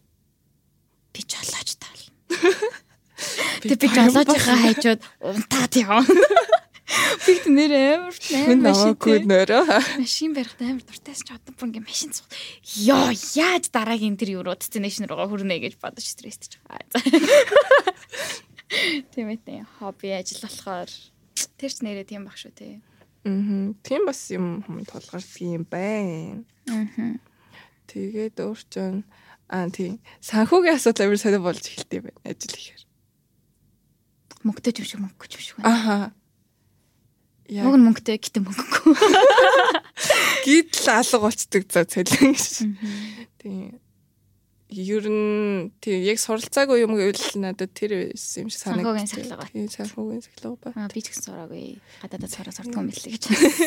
би жолооч таал. Тэг би жолоожийнхаа хайжууд унтаад яваа. Бид нэр амар амар машин нөрөө. Машин барихт амар дуртайс ч одоо бүр ингээ машин цуг. Йоо яаж дараагийн тэр Euro destination руугаа хүрнэ гэж бодож стресстэй. Тийм ээ хобби ажил болохоор тэр ч нэрээ тийм баг шүү те. Аа. Тийм бас юм хүм тулгардаг юм байна. Аа. Тэгээд өөрчн аа тийм санхүүгийн асуудал амар сонио болж эхэлт юм байна ажил ихээр. Мөнгөтэй юм шиг мөнгөч юм шиг байна. Ахаа Уг нь мөнгөтэй гэтэн мөнгөгүй. Гítл алга болцдог за цалин гэж. Тийм. Ер нь тийм яг суралцаагүй юм гэвэл надад тэр юм шиг санагдав. Санхүүгийн сахилга. Тийм санхүүгийн сахилга ба. Аа би ч гэсэн сураагүй. Гадаадад сураа сурдаг юм билээ гэж.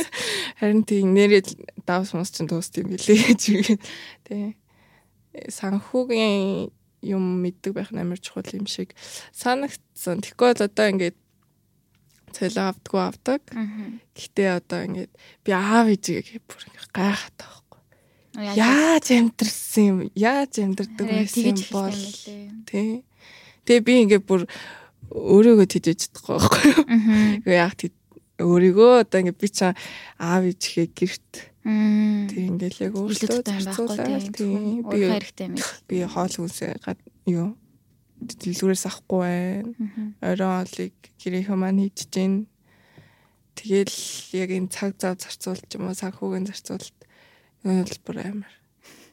Харин тийм нэрээ давс мус чинь дууст юм билээ гэж. Тийм. Санхүүгийн юм мэддэг байх нь амар чухал юм шиг санагдсан. Тэгэхгүй бол одоо ингээд цалин авдаггүй авдаг. Гэхдээ одоо ингээд би аав ээжигээ бүр ингээд гайхаад байхгүй. Яаж амьдрсан юм? Яаж амьдрдаг байсан юм бол тий. Тэгээ би ингээд бүр өөрийгөө тижэж чадахгүй байхгүй. Гэхдээ яг өөрийгөө одоо ингээд би чам аав ээжихээ гэрт Тэг ингээл яг өөртөө зарцуулаад тийм би би хоол хүнсээ юу? Дэлгүүрээс авахгүй байна. Оройн олыг гэрийнхээ маань хийж гин. Тэгэл яг энэ цаг зав зарцуулж юм уу? Санхүүгийн зарцуулалт энэ бол бүр амар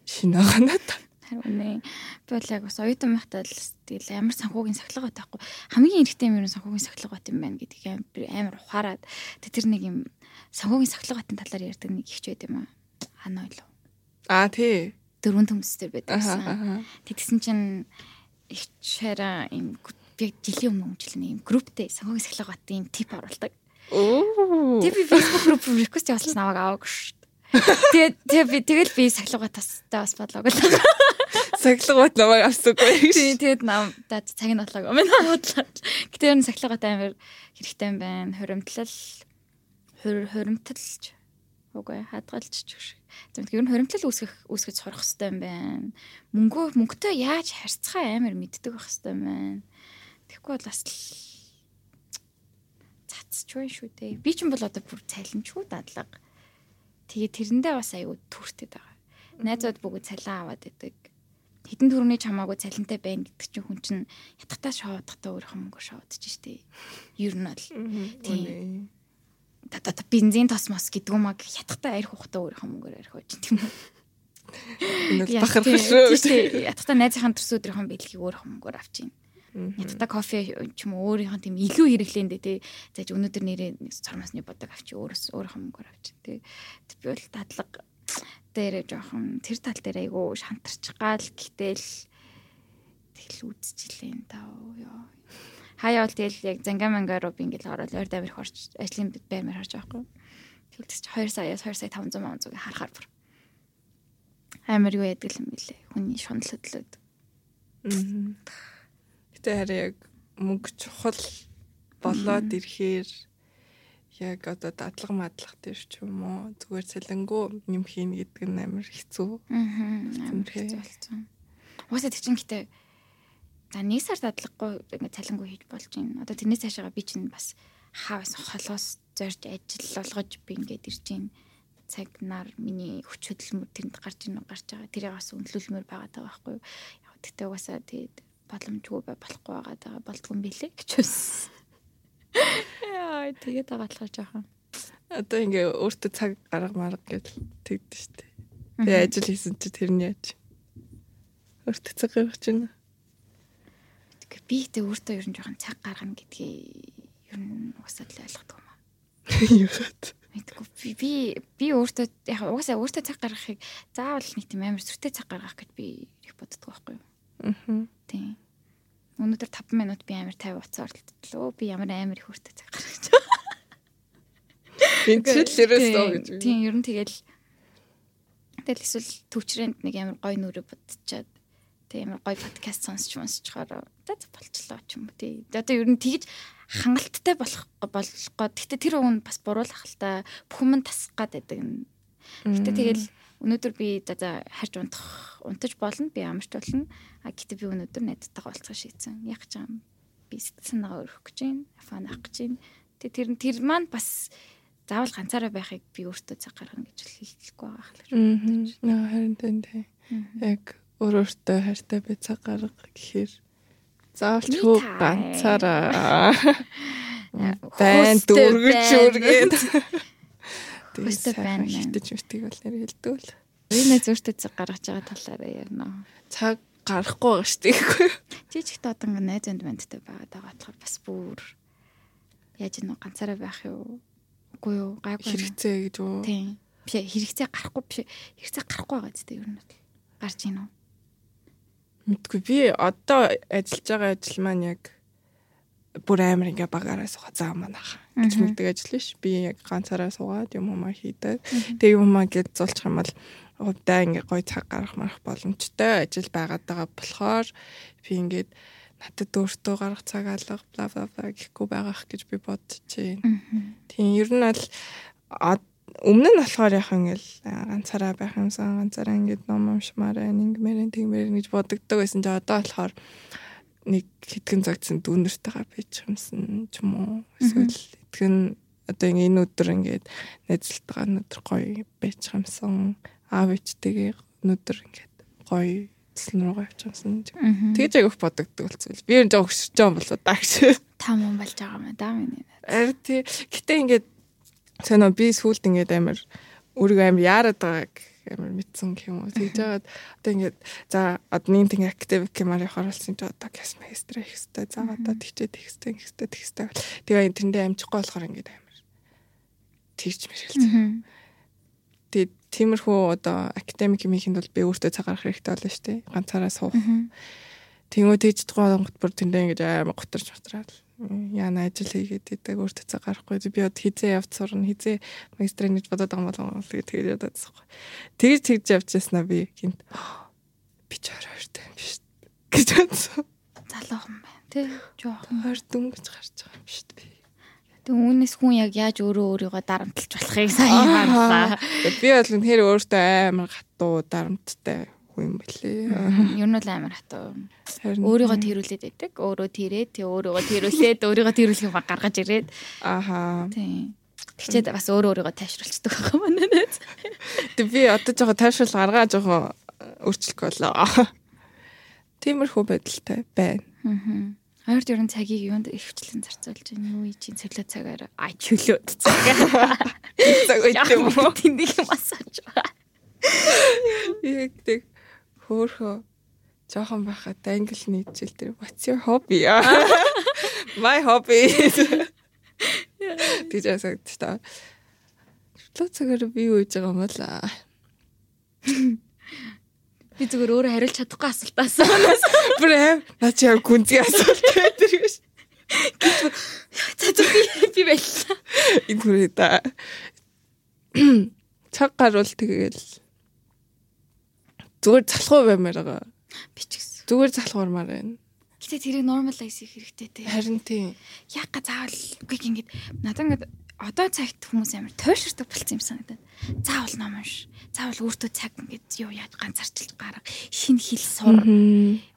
шинэ байгаа надад. Харин үнэ. Би бол яг бас оюутан байхдаа л тэгэл амар санхүүгийн сахилга байхгүй. Хамгийн эрэгтэй юм ер нь санхүүгийн сахилга бат юм байна гэдгийг амар ухаарад тэр нэг юм санхүүгийн сахилга батын талаар ярьдаг нэг ихч байд юм аа. Ханаа ойлоо. Аа тий. Дөрвөн төмөстэй байдаг. Тэгсэн чинь их шара юм би жилийн өмнө өмчлэн юм групптэй санхүүгийн сахилга бат юм тип оруулдаг. Оо. Тэг би Facebook групп request явуулсан намайг аваагүй шүү. Тэгээд тэг би тэгэл би сахилга тастай бас бодлоо гэл. Сахилга бат намайг авсаггүй. Тий, тэгээд нам цаг нь бодлоо. Манай бодлоо. Гэтэ энэ сахилга бат амар хэрэгтэй юм байна. Хуримтлал хуримтлж үгүй хадгалж ч гэх шиг. Зөвхөн ер нь хоримтлал үүсгэх үүсгэж сурах хэрэгтэй юм байна. Мөнгөө мөнгөтэй яаж харьцахаа амар мэддэг байх хэрэгтэй юм байна. Тэгэхгүй бол бас цацч байна шүү дээ. Би ч юм бол одоо бүр цалинчгүй дадлага. Тэгээ тэрэндээ бас аюу түртэд байгаа. Найзууд бүгд цалин аваад идэг. Хэдэн төрөний чамаагүй цалинтай байна гэдэг чинь хүн чинь ятгатаа шоодохтой өөрийнхөө мөнгө шоодож штэ. Ер нь бол. Тийм одоо бензин тосмос гэдэг юм аа ятгахтаа арх ухтаа өөрийнхөө мөнгөөр арх ууж тийм үү. Энэ бахарх шүү. Ятгахтаа найзынхаа төрсөдрийнхөө бэлгийг өөрийнхөө мөнгөөр авчихна. Ятгахтаа кофе ч юм уу өөрийнхөө тийм илүү хэрэглээндээ тий. Зааж өнөөдөр нэрээ цормосны бодог авчи өөрөөс өөрийнхөө мөнгөөр авчих тий. Би бол тадлага дээр жоохон тэр тал дээр айгүй шантарч гал гэтэл тэгэл үзчихлээ таа ёо хаяа бол тэгэл яг зангаманга руу би ингээл ороод ойр дамир хорч ажлын баймар харж байгаа хгүй. Тэгэл чи 2 саяас 2 сая 500 мянган зүг харахаар бүр амар юу яадаг юм бэлээ. Хүний шунал хөдлөөд. Гэтэ хараа яг мөнгө чухал болоод ирэхээр яг одоо дадлага мадлах дээр ч юм уу зүгээр цалингуу юм хийн гэдэг нь амар хэцүү. Аа. Амар хэцүү болсон. Уусаа тэг чин гэтээ За нэг сар дадлаггүй ингээд цалингүй хийж болж байна. Одоо тэрнээс цаашаа би чинь бас хавас холоос зорж ажил болгож би ингээд ирж байна. Цаг нар миний хүч хөдөлмөр тэнд гарч ийн гарч байгаа. Тэрийг бас өндлөлмөр байгаа даа байхгүй юу. Яг тэгтээ угаасаа тэгээд боломжгүй болохгүй байгаа даа болдгүй юм билэ гэж үс. Яа тэгээд агатлах жоохон. Одоо ингээ өөртөө цаг гарга марга гэж тэгдэж штэ. Тэгээ ажил хийсэн чи тэрний яаж. Өөртөө цаг гаргаж байна би ихтэй өөртөө ер нь жоохон цаг гаргана гэдгийг ер нь угсаад л ойлгодог юм аа. Яагаад? Мэдгүй би би өөртөө яг угаасаа өөртөө цаг гаргахыг заавал нэг тийм амар сүртэй цаг гаргах гэж би их боддог байхгүй юу? Аа. Тийм. Өнөөдөр 5 минут би амар 50 утсаа оролдлоо. Би ямар амар их өөртөө цаг гаргаж байгаа. Энэ ч л ерөөсөө гэж. Тийм, ер нь тэгэл тэгэл эсвэл төвчрэнд нэг амар гой нүрэ бодчихад тийм амар гоё подкаст сонсч сонсчхоор одоо болчлоо ч юм уу тий. Одоо ер нь тэгж хангалттай болох болгоо. Гэтэ тэр хүн бас буруулах л та бүхэн тасах гад байдаг. Гэтэ тэгэл өнөөдөр би за харж унтах унтаж болно би амарч болно. А гэтэ би өнөөдөр найзтайгаа уулзах шийдсэн. Яг ч юм би сэтгэл санаагаа өргөх гэж байна. Фан авах гэж байна. Тэгээ тэр тэр маань бас заавал ганцаараа байхыг би өөртөө цаг гаргана гэж хэлэхгүй байгаа хэрэг. Аа харин тэнтэй. Яг өөрөөртөө хайртай бай цаг гарга гэхээр заавалч хөө ганцаараа байн дөргөж үргээд Хөстө байна. Хитэж мэтиг бол нэр хэлдэг л. Энэ зөртөө цаг гаргаж байгаа талаараа ярина. Цаг гарахгүй байгаа шүү дээ. Одоо ингээ найз энд бандтай байгаад байгаа болохоор бас бүр яаж нэг ганцаараа байх юу? Үгүй юу? Гайгүй хэрэгцээ гэж үү? Тийм. Биш хэрэгцээ гарахгүй биш. Хэрэгцээ гарахгүй байгаа зү ер нь бол. Гарч ийн үү? Мэдгүй би одоо ажиллаж байгаа ажил маань яг бүр амар ингээ багаараа суугаа заа манайх гэж мэддэг ажил биш. Би яг ганцаараа суугаад юм уу хийдэг. Тэг юм аа гэж зулчих юм бол удаа ингээ гой цаг гарах марах боломжтой ажил байгаад байгаа болохоор би ингээд надад өөртөө гарах цаг алга бла бла бла гэхгүй байгаах гэж би байна. Тийм ер нь бол өмнө нь болохоор яхаа ингээл ганцаараа байх юмсан ганцаараа ингээд ном уншмаар байна ингэмээр тэгмээр гэж бодогддог байсан чи одоо болохоор нэг хэдхэн цагтсан дүүнэртэйгээ байж юмсан ч юм уу эсвэл хэдхэн одоо ингээ энэ өдөр ингээд найзлалтаа өнөдөр гоё байж юмсан аав ээжтэйгээ өнөдөр ингээд гоё эзлэн рүү явж юмсан тэгэж агих бодогддог болцвол би энэ жоо өсөж байгаа болоо даагч там юм болж байгаа юм да миний арь тий. Гэтээ ингээд Соноо би сүулт ингээд амар өөрийгөө амар яарад байгааг амар мэдсэн юм уу. Тэгж жагаад одоо ингээд за тэг актив гэмээр явахаар болсон ч одоо гэс магистр их хэвээр за одоо тэгчээ тэг хэвээр их хэвээр тэг хэвээр. Тэгээ тэндээ амжихгүй болохоор ингээд амар тэгж мэрэлцэн. Тэгээ тиймэрхүү одоо академик юм ихэнд бол би өөртөө цаг гаргах хэрэгтэй болно шүү дээ. Ганцаараа суух. Тэнгүү тэгж тухайн гонгот бүр тэндээ ингээд амар готарч готраад яана ажил хийгээд идэг өөртөө цаг гарахгүй би одоо хизээ явц сурна хизээ магистрын гэж бодоод байгаа юм бол тэгээд ядаад байгаа. Тэгж тэгж явчихснаа би гинт би ч оройртой юм биш гэж бодсон. Залуухан байна тий жоохон хойр дүнгэж гарч байгаа юм биш би. Тэг үүнээс хүн яг яаж өөрөө өөрийгөө дарамтлж болохыг сайн харлаа. Би бол үнэхээр өөртөө амар гатуу дарамттай байхгүй юм бэлээ. Ер нь л амар хатуу. Өөрийгөө тэрүүлээд байдаг. Өөрөө тэрээд тий өөрийгөө тэрүүлээд өөрийгөө тэрүүлэх баг гаргаж ирээд. Ааха. Тий. Тэгчээд бас өөрөө өөрийгөө тайвшруулцдаг байгаа юм байна. Тэг би одоо жоохон тайвшруул гаргаа жоохон өөрчлөх болоо. Тиймэрхүү байдалтай байна. Аа. Ойрд ерөн цагийг юунд ихвчлэн зарцуулж байна. Юу ийж цэглээ цагаар ай чөлөөд цаг. цаг үед юм уу? Тэнийг массаж. Яг тэг хөөхөө жоохон байхад англи нийтжил тэр what's your hobby? My hobby. Тэгж асууж та. Чөлөө цагаар би юу хийж байгаа юм бол Би зүгээр өөрөө хариулж чадахгүй асуулт асуусан. бүр аим наа чи яг гүнзгий асуулт байдаг гэж. Зөв би би байлаа. Энэ хүрээ да. Цаг гарвал тэгэл зүгээр залхуу баймаар байгаа. Би ч гэсэн. Зүгээр залхуурмаар байна. Гэтэ тэрийг нормалайз хийх хэрэгтэй те. Харин тийм. Яг га заавал үгүй ингэж надад ингэж одоо цагт хүмүүс амар тойширдаг болсон юм санагдаад. Заавал ном унш. Заавал өөртөө цаг ингэж юу яаж ганцаарчилж гарга. Шинэ хэл сур.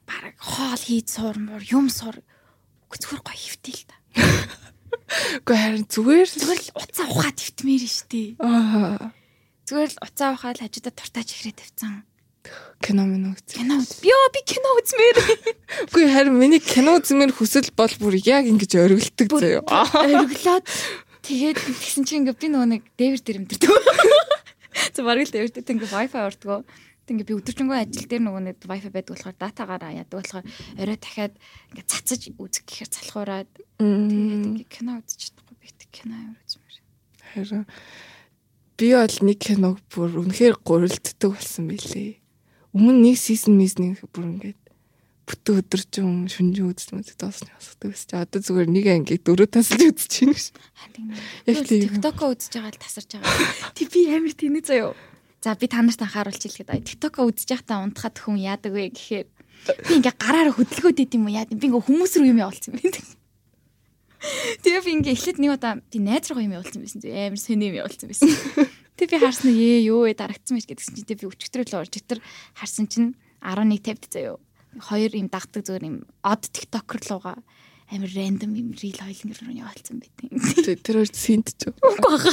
Бараг хоол хийж сур муур юм сур. Үгүй зүгээр гоё хөвтэй л та. Гэхдээ харин зүгээр Зүгээр л уцаа ухаад хөвтмээр нь штий. аа Зүгээр л уцаа ухаад хажуудаа туртаач ихрээ тавьсан. Кино минь үз. Кино үз. Би би кино үзмээр. Үгүй харин миний кино үзмээр хүсэл бол бүр яг ингэж оргилдог заяа. Өргөлөөд тэгээд тэгсэн чинь ингээ би нөгөө нэг дээвэр дээр өмдөрдөг. Зөв бараг л дээвэр дээр ингээ wifi ордгоо. Ингээ би өдөржингөө ажил дээр нөгөө нэг wifi байдаг болохоор датагаараа яадаг болохоор орой дахиад ингээ цацаж үзэх гэхээр залхуураад тэгээд ингээ кино үзэж чадахгүй би тэг кино амар үзмээр. Харин би бол нэг киног бүр үнэхээр гурилддаг болсон билээ. Өмнө нэг сизон миснэг бүр ингээд бүтэн өдөржин шүнжин үзсэн мэт тоосны хасдаг байсан. чи Одоо зүгээр нэг ангийг дөрөв тасалж үзэж байна ш. Яг тийм. TikTok-о үзэж байгаа л тасарч байгаа. Тэг би амар тэнэг заяо. За би та нарт анхааруулж хэлэхэд TikTok-о үзэж байхдаа унтахад хүн яадаг вэ гэхээр би ингээ гараараа хөдөлгөөд идэм юм яа. Би ингээ хүмүүс рүү юм явуулсан юм байна. Тэгээ би ингээ эхлээд нэг удаа би найз руу юм явуулсан байсан. Амар сони юм явуулсан байсан. Тэг би харсан ээ ёо ээ дарагдсан байж гэдгсэн чинь тэг би өчтөрөө л орж итер харсан чинь 11:50 заяо. Хоёр юм дагдаг зүгээр юм од TikToker лууга амар рандом юм рил хойлон руу явуулсан байдیں۔ Тэр хоёр синтж. Үгүй баха.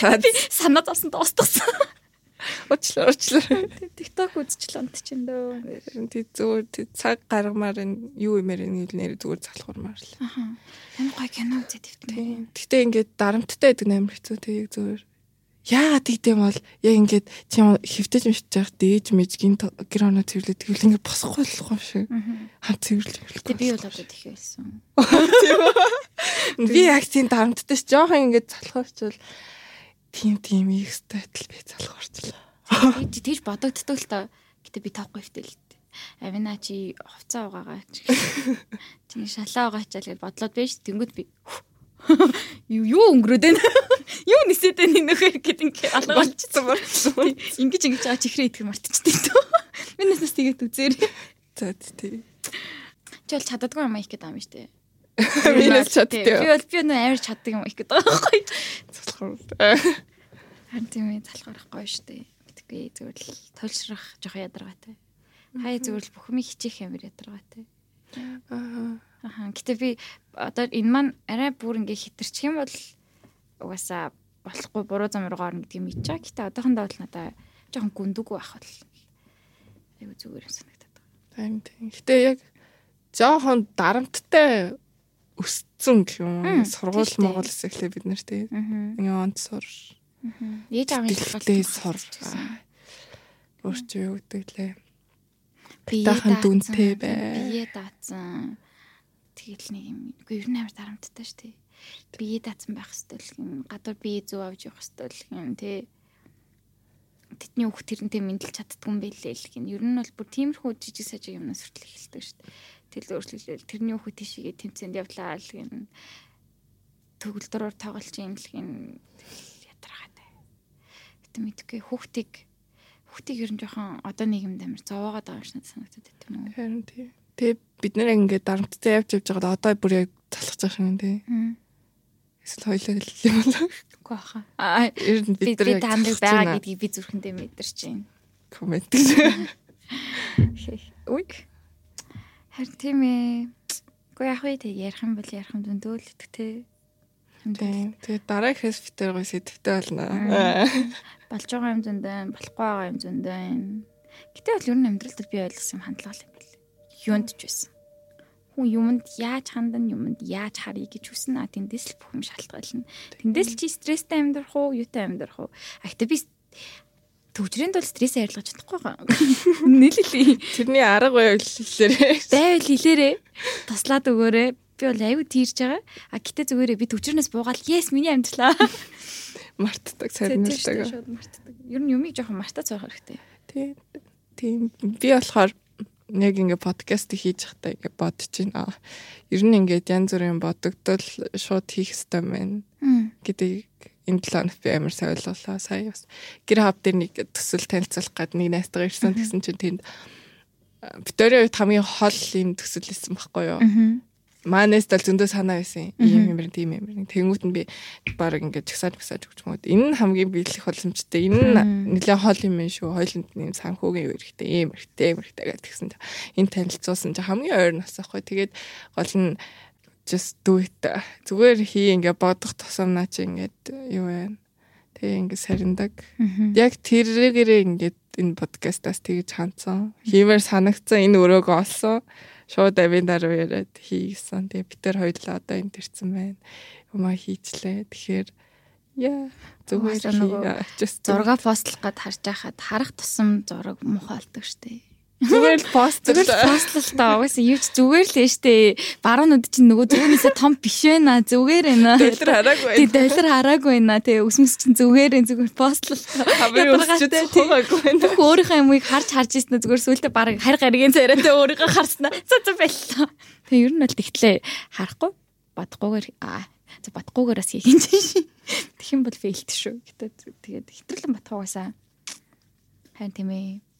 Цаад Санаа зовсон дуустсан. уучлаа уучлаа. TikTok үзчихл унтчихин дөө. Харин тий зүгээр цаг гаргамаар энэ юу юмэр энэ нэр зүгээр залхуурмаар л. Аха. Амар гоё кино үзээд ивтэн. Гэтэ ингээд дарамттай байдаг нь амар хэцүү яг зүгээр. Яагаад гэдэм бол яг ингээд тийм хөвтөж мөвтөж явах дээж мэж гин гэр оноо цэвэрлээ тэгвэл ингээд босхгүй болох юм шиг. Хам цэвэрлэх. Тэг би бол одоо тэх байсан. Би яг тийм дарамттай ш жоохон ингээд залхуурчвал тийм тийм их статл би залхуурчлаа. Би тийж бодогддог л та. Гэтэ би тоохгүй хвтэл л дээ. Авина чи хувцас угаагаа чи. Чи шалаа угаа чаал гэж бодлоод байж тэнгууд би юу юу өнгөрөөд байна. Юу нисээд байна энэ нөхөө гэд ингээ алга болчихсон болчихсон. Ингиж ингэж аа чихрээ идэх мартчихдаг тоо. Минь нас тэгээд үзээр. За тий. Чи бол чаддаггүй юм их гэдэг юм штэ. Минийс чаддээ. Би бол би нөө амар чаддаг юм их гэдэг байгаа байхгүй. Залхуур. Харин тийм ээ залхуурах гоё штэ. Мэдгүй зүгээр л тулшрах жоох ядаргаатай. Хай зүгээр л бүх юм хичих амар ядаргаатай. Аа. Аха. Гэтэ би одоо энэ маань арай бүр ингээ хитэрчих юм бол угаасаа болохгүй буруу зам руу орно гэдгийг мэдэж байгаа. Гэтэ одоохондоо бол надаа жоохон гүндүггүй байх бол айгу зүгээр юм санагдаад байгаа. Тийм тийм. Гэтэ яг жоохон дарамттай өссөн гэх юм. Сургууль. Монголс эхлээ бид нар тийм. Онц сур. Ээж аавын Гэлтэй сур. Өөрчөө юу гэдэг лээ. бие бай. Бие даацсан. Тэгэл нэг юм. Үгүй ер нь амар дарамттай шүү дээ. Бие даацсан байх хэвэл гадуур бие зүү авч явах хэвэл тий. Тэдний хүүхд тэрнтэй мэдлж чаддгүй юм байлээ л гин. Ер нь бол бүр тиймэрхүү жижиг сажиг юмнаас хүртэл эхэлдэг шүү дээ. Тэгэл өөрчлөлөөл тэрний хүүхд тийшээ тэмцээнд явлаа л гин. Төгөлдрөөр тоглож юм л гин. Тэгэл ядаргаатай. Гэтэ мэдгүй хүүхдийг хүүхдийг ер нь жоохон одоо нийгэмд амар зовоогоод байгаа юм шиг санагдаад байт юм уу? Харин тийм. Тэгээ бид нэр ингээ дарамттай явж явж байгаад одоо бүр яг залхаж байгаа тийм. Мм. Эсвэл хоёлаа л юм болоо. Үгүй баха. Аа Ер нь би бид нар яг таамаг байгаа байна. гэдгийг би зүрхэндээ мэдэрч байна. коммент гэж. Үгүй. Харин тийм ээ. Гэхдээ яг үе тэг ярих юм бол ярих юм зөндөөлөд тэ. Тийм. Тэгээ дараа ихээс бид нар гоо сэдвтэй болно. Болж байгаа юм зөндөө, болохгүй байгаа юм зөндөө. Гэтэ бол ер нь амьдрал дээр би ойлгосон юм хандлага юм байл. Юунд ч байсан. хүн юмд яаж хандан юмд яаж харъя гэж хүснэ а тэндээс л бүх юм шалтгаална. Тэндээс л чи стресстэй амьдрах уу, юутай амьдрах уу? А гэтээ би төвчрийн тул стрессээ арилгаж чадахгүй байгаа. Нийлэлээ. Тэрний арга байвал хэлээрээ. Байвал хэлээрээ. Туслаад өгөөрэй. Би бол аюу тийрж байгаа. А гэтээ зүгээрээ би төвчрнээс буугаал yes миний амьдралаа. Мартдаг, сарнилдаг. Ер нь юмыг жоохон мартаж байх хэрэгтэй. Тийм. Тийм. Би болохоор яг ингээ подкаст хийж захтай ингээ бодож байна. Ер нь ингээд янз бүрийн бодогдол шууд хийх хэрэгтэй байна гэдэг энэ 7 хоног би амар сайн ойлголоо. Сая бас гэр хав дээр нэг төсөл танилцуулах гээд нэг найстайгаа ирсэн гэсэн чинь тэнд Викторийн үед хамгийн хол юм төсөл исэн байхгүй юу? Манайс дал зөндөө санаа байсан. Ийм юм тийм юм. Тэнгүүт нь би баг ингээд чагсааж чагсааж өгч мод. Энэ нь хамгийн биелэх боломжтой. Энэ нь нэлээд хол юм шүү. Хойлонд нэм санхүүгийн юу эрэхтэй, ийм эрэхтэй, ийм эрэхтэй гэж тэгсэн. Энэ танилцуулсан чинь хамгийн ойр нас ахгүй. Тэгээд гол нь just do it. Зүгээр хий ингээ бодох тусамнаа чи ингээд юу вэ? Тэгээ ингээ сариндаг. Яг тэрээрээ ингээд энэ подкастаас тэгж хандсан. Хиймээр санагцсан энэ өрөөгөө олсон. Шууд авиндар яриад хийгсэн. Тэгээ бид тэр хоёулаа одоо энэ төрсэн байна. Юмаа хийчлээ. Тэгэхээр яа зүгээр just зураг постлох гэд харж байхад харах тусам зураг муухай болдог штеп. Зүгээр л пост зүгээр л пост л таа. Угаасаа юу ч зүгээр л штэ. Баруунууд чинь нөгөө зүгнээсээ том биш байна. Зүгээр байна. Доллар хараагүй. Тий, доллар хараагүй байна. Тэгээ өсмөс чинь зүгээр энэ зүгээр пост л таа. Хамгийн өсч цохоогүй байна. Бүх өөрийнхөө юмыг харж харж ийснэ зүгээр сүултээ баг харь гаригийн царайтай өөрийгөө харснаа. За за байлаа. Тэгээ ер нь бол тэгтлээ харахгүй бодохгүйгээр аа за бодохгүйгээрээс хийх юм чинь. Тэгэх юм бол фейлт шүү. Гэтэ тэгээд хэтрүүлэн батхуугаасаа харин тийм ээ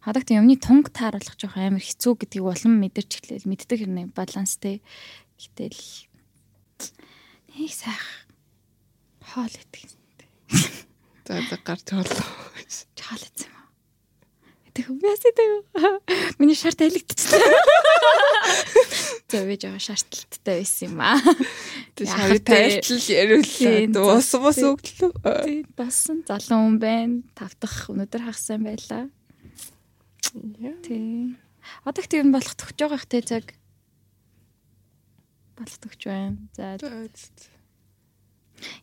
Хадагт юмны тунг тааруулах жоох амар хэцүү гэдгийг улам мэдэрч эхлэв. Мэддэг хэрнээ баланстэй. Гэтэл нэг сайх хоол идэх. За за гарч болоо. Чаал идсэн юм. Тэг хүмүүс идэг. Миний шарт айлгдчихсан. За би жоо шаардлттай байсан юм аа. Тэг шар тайлтал яриуллаа. Дуус бус өглөө. Басан залуу хүн байна. Тавтах өнөдөр хагасан байлаа. Тий. Одоо их юм болох төгж байгаа ихтэй цаг болох төгж байна. За.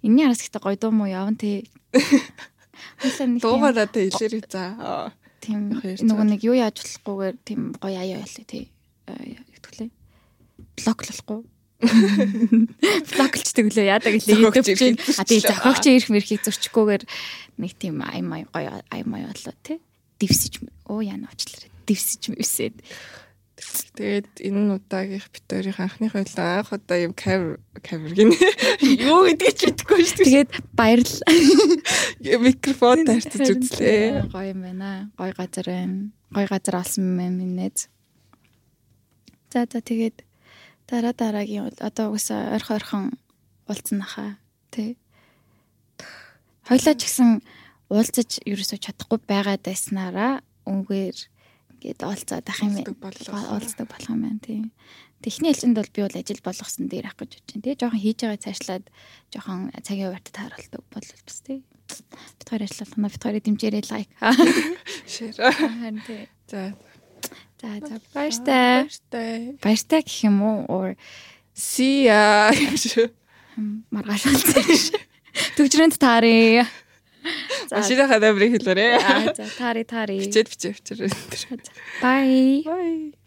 Энийний араас ихтэй гоё дуу муу явна тий. Дуугараа тий илэрээ за. Тийм нөгөө нэг юу яаж болохгүйгээр тийм гоё аяа байлаа тий. Итгэлээ. Блоклохгүй. Блоклчдаг лөө яадаг лээ. А тий зохиогч ирэх мэрхийг зөрчихгүйгээр нэг тийм ай май гоё ай май болоо тий дивсэж оо яна очлаа дивсэж мөвсэд Тэгээд энэ удаагийнх битэрийн анхны хойлоо анх удаа юм камер камер гин юу гэдгийг ч мэдэхгүй шүү дээ. Тэгээд баярлалаа. Микрофон тарьцаж үзлээ. Гоё юм байна. Гоё газар байна. Гоё газар олсон юм минэз. За за тэгээд дараа дараагийн одоо угсаа ойрхон ойрхон уулзсан наха тий. Хойлоо ч гэсэн уулзаж ерөөсөө чадахгүй байгаад байснараа үнгээр ингээд олцоод ах юм уулздаг болох юм байна тийм. Техний хэлцэнд бол би бол ажил болгосон дээр ах гэж бодож байна. Тэгээ жоохон хийж байгаа цаашлаад жоохон цагийн хуваарт тааруулдаг бол бас тийм. Бид хоёр ажиллах нь бид хоёрыг дэмжээрэй лайк. Шэр. За. За за баяртай. Баяртай. Баяртай гэх юм уу? Or see ya. Маргааш уулзаач. Төгжрөнд таарee. Машина хадаа бүрийг хэлээрээ. За тари тари. Бичээд бичээ бичээ. Bye. Bye.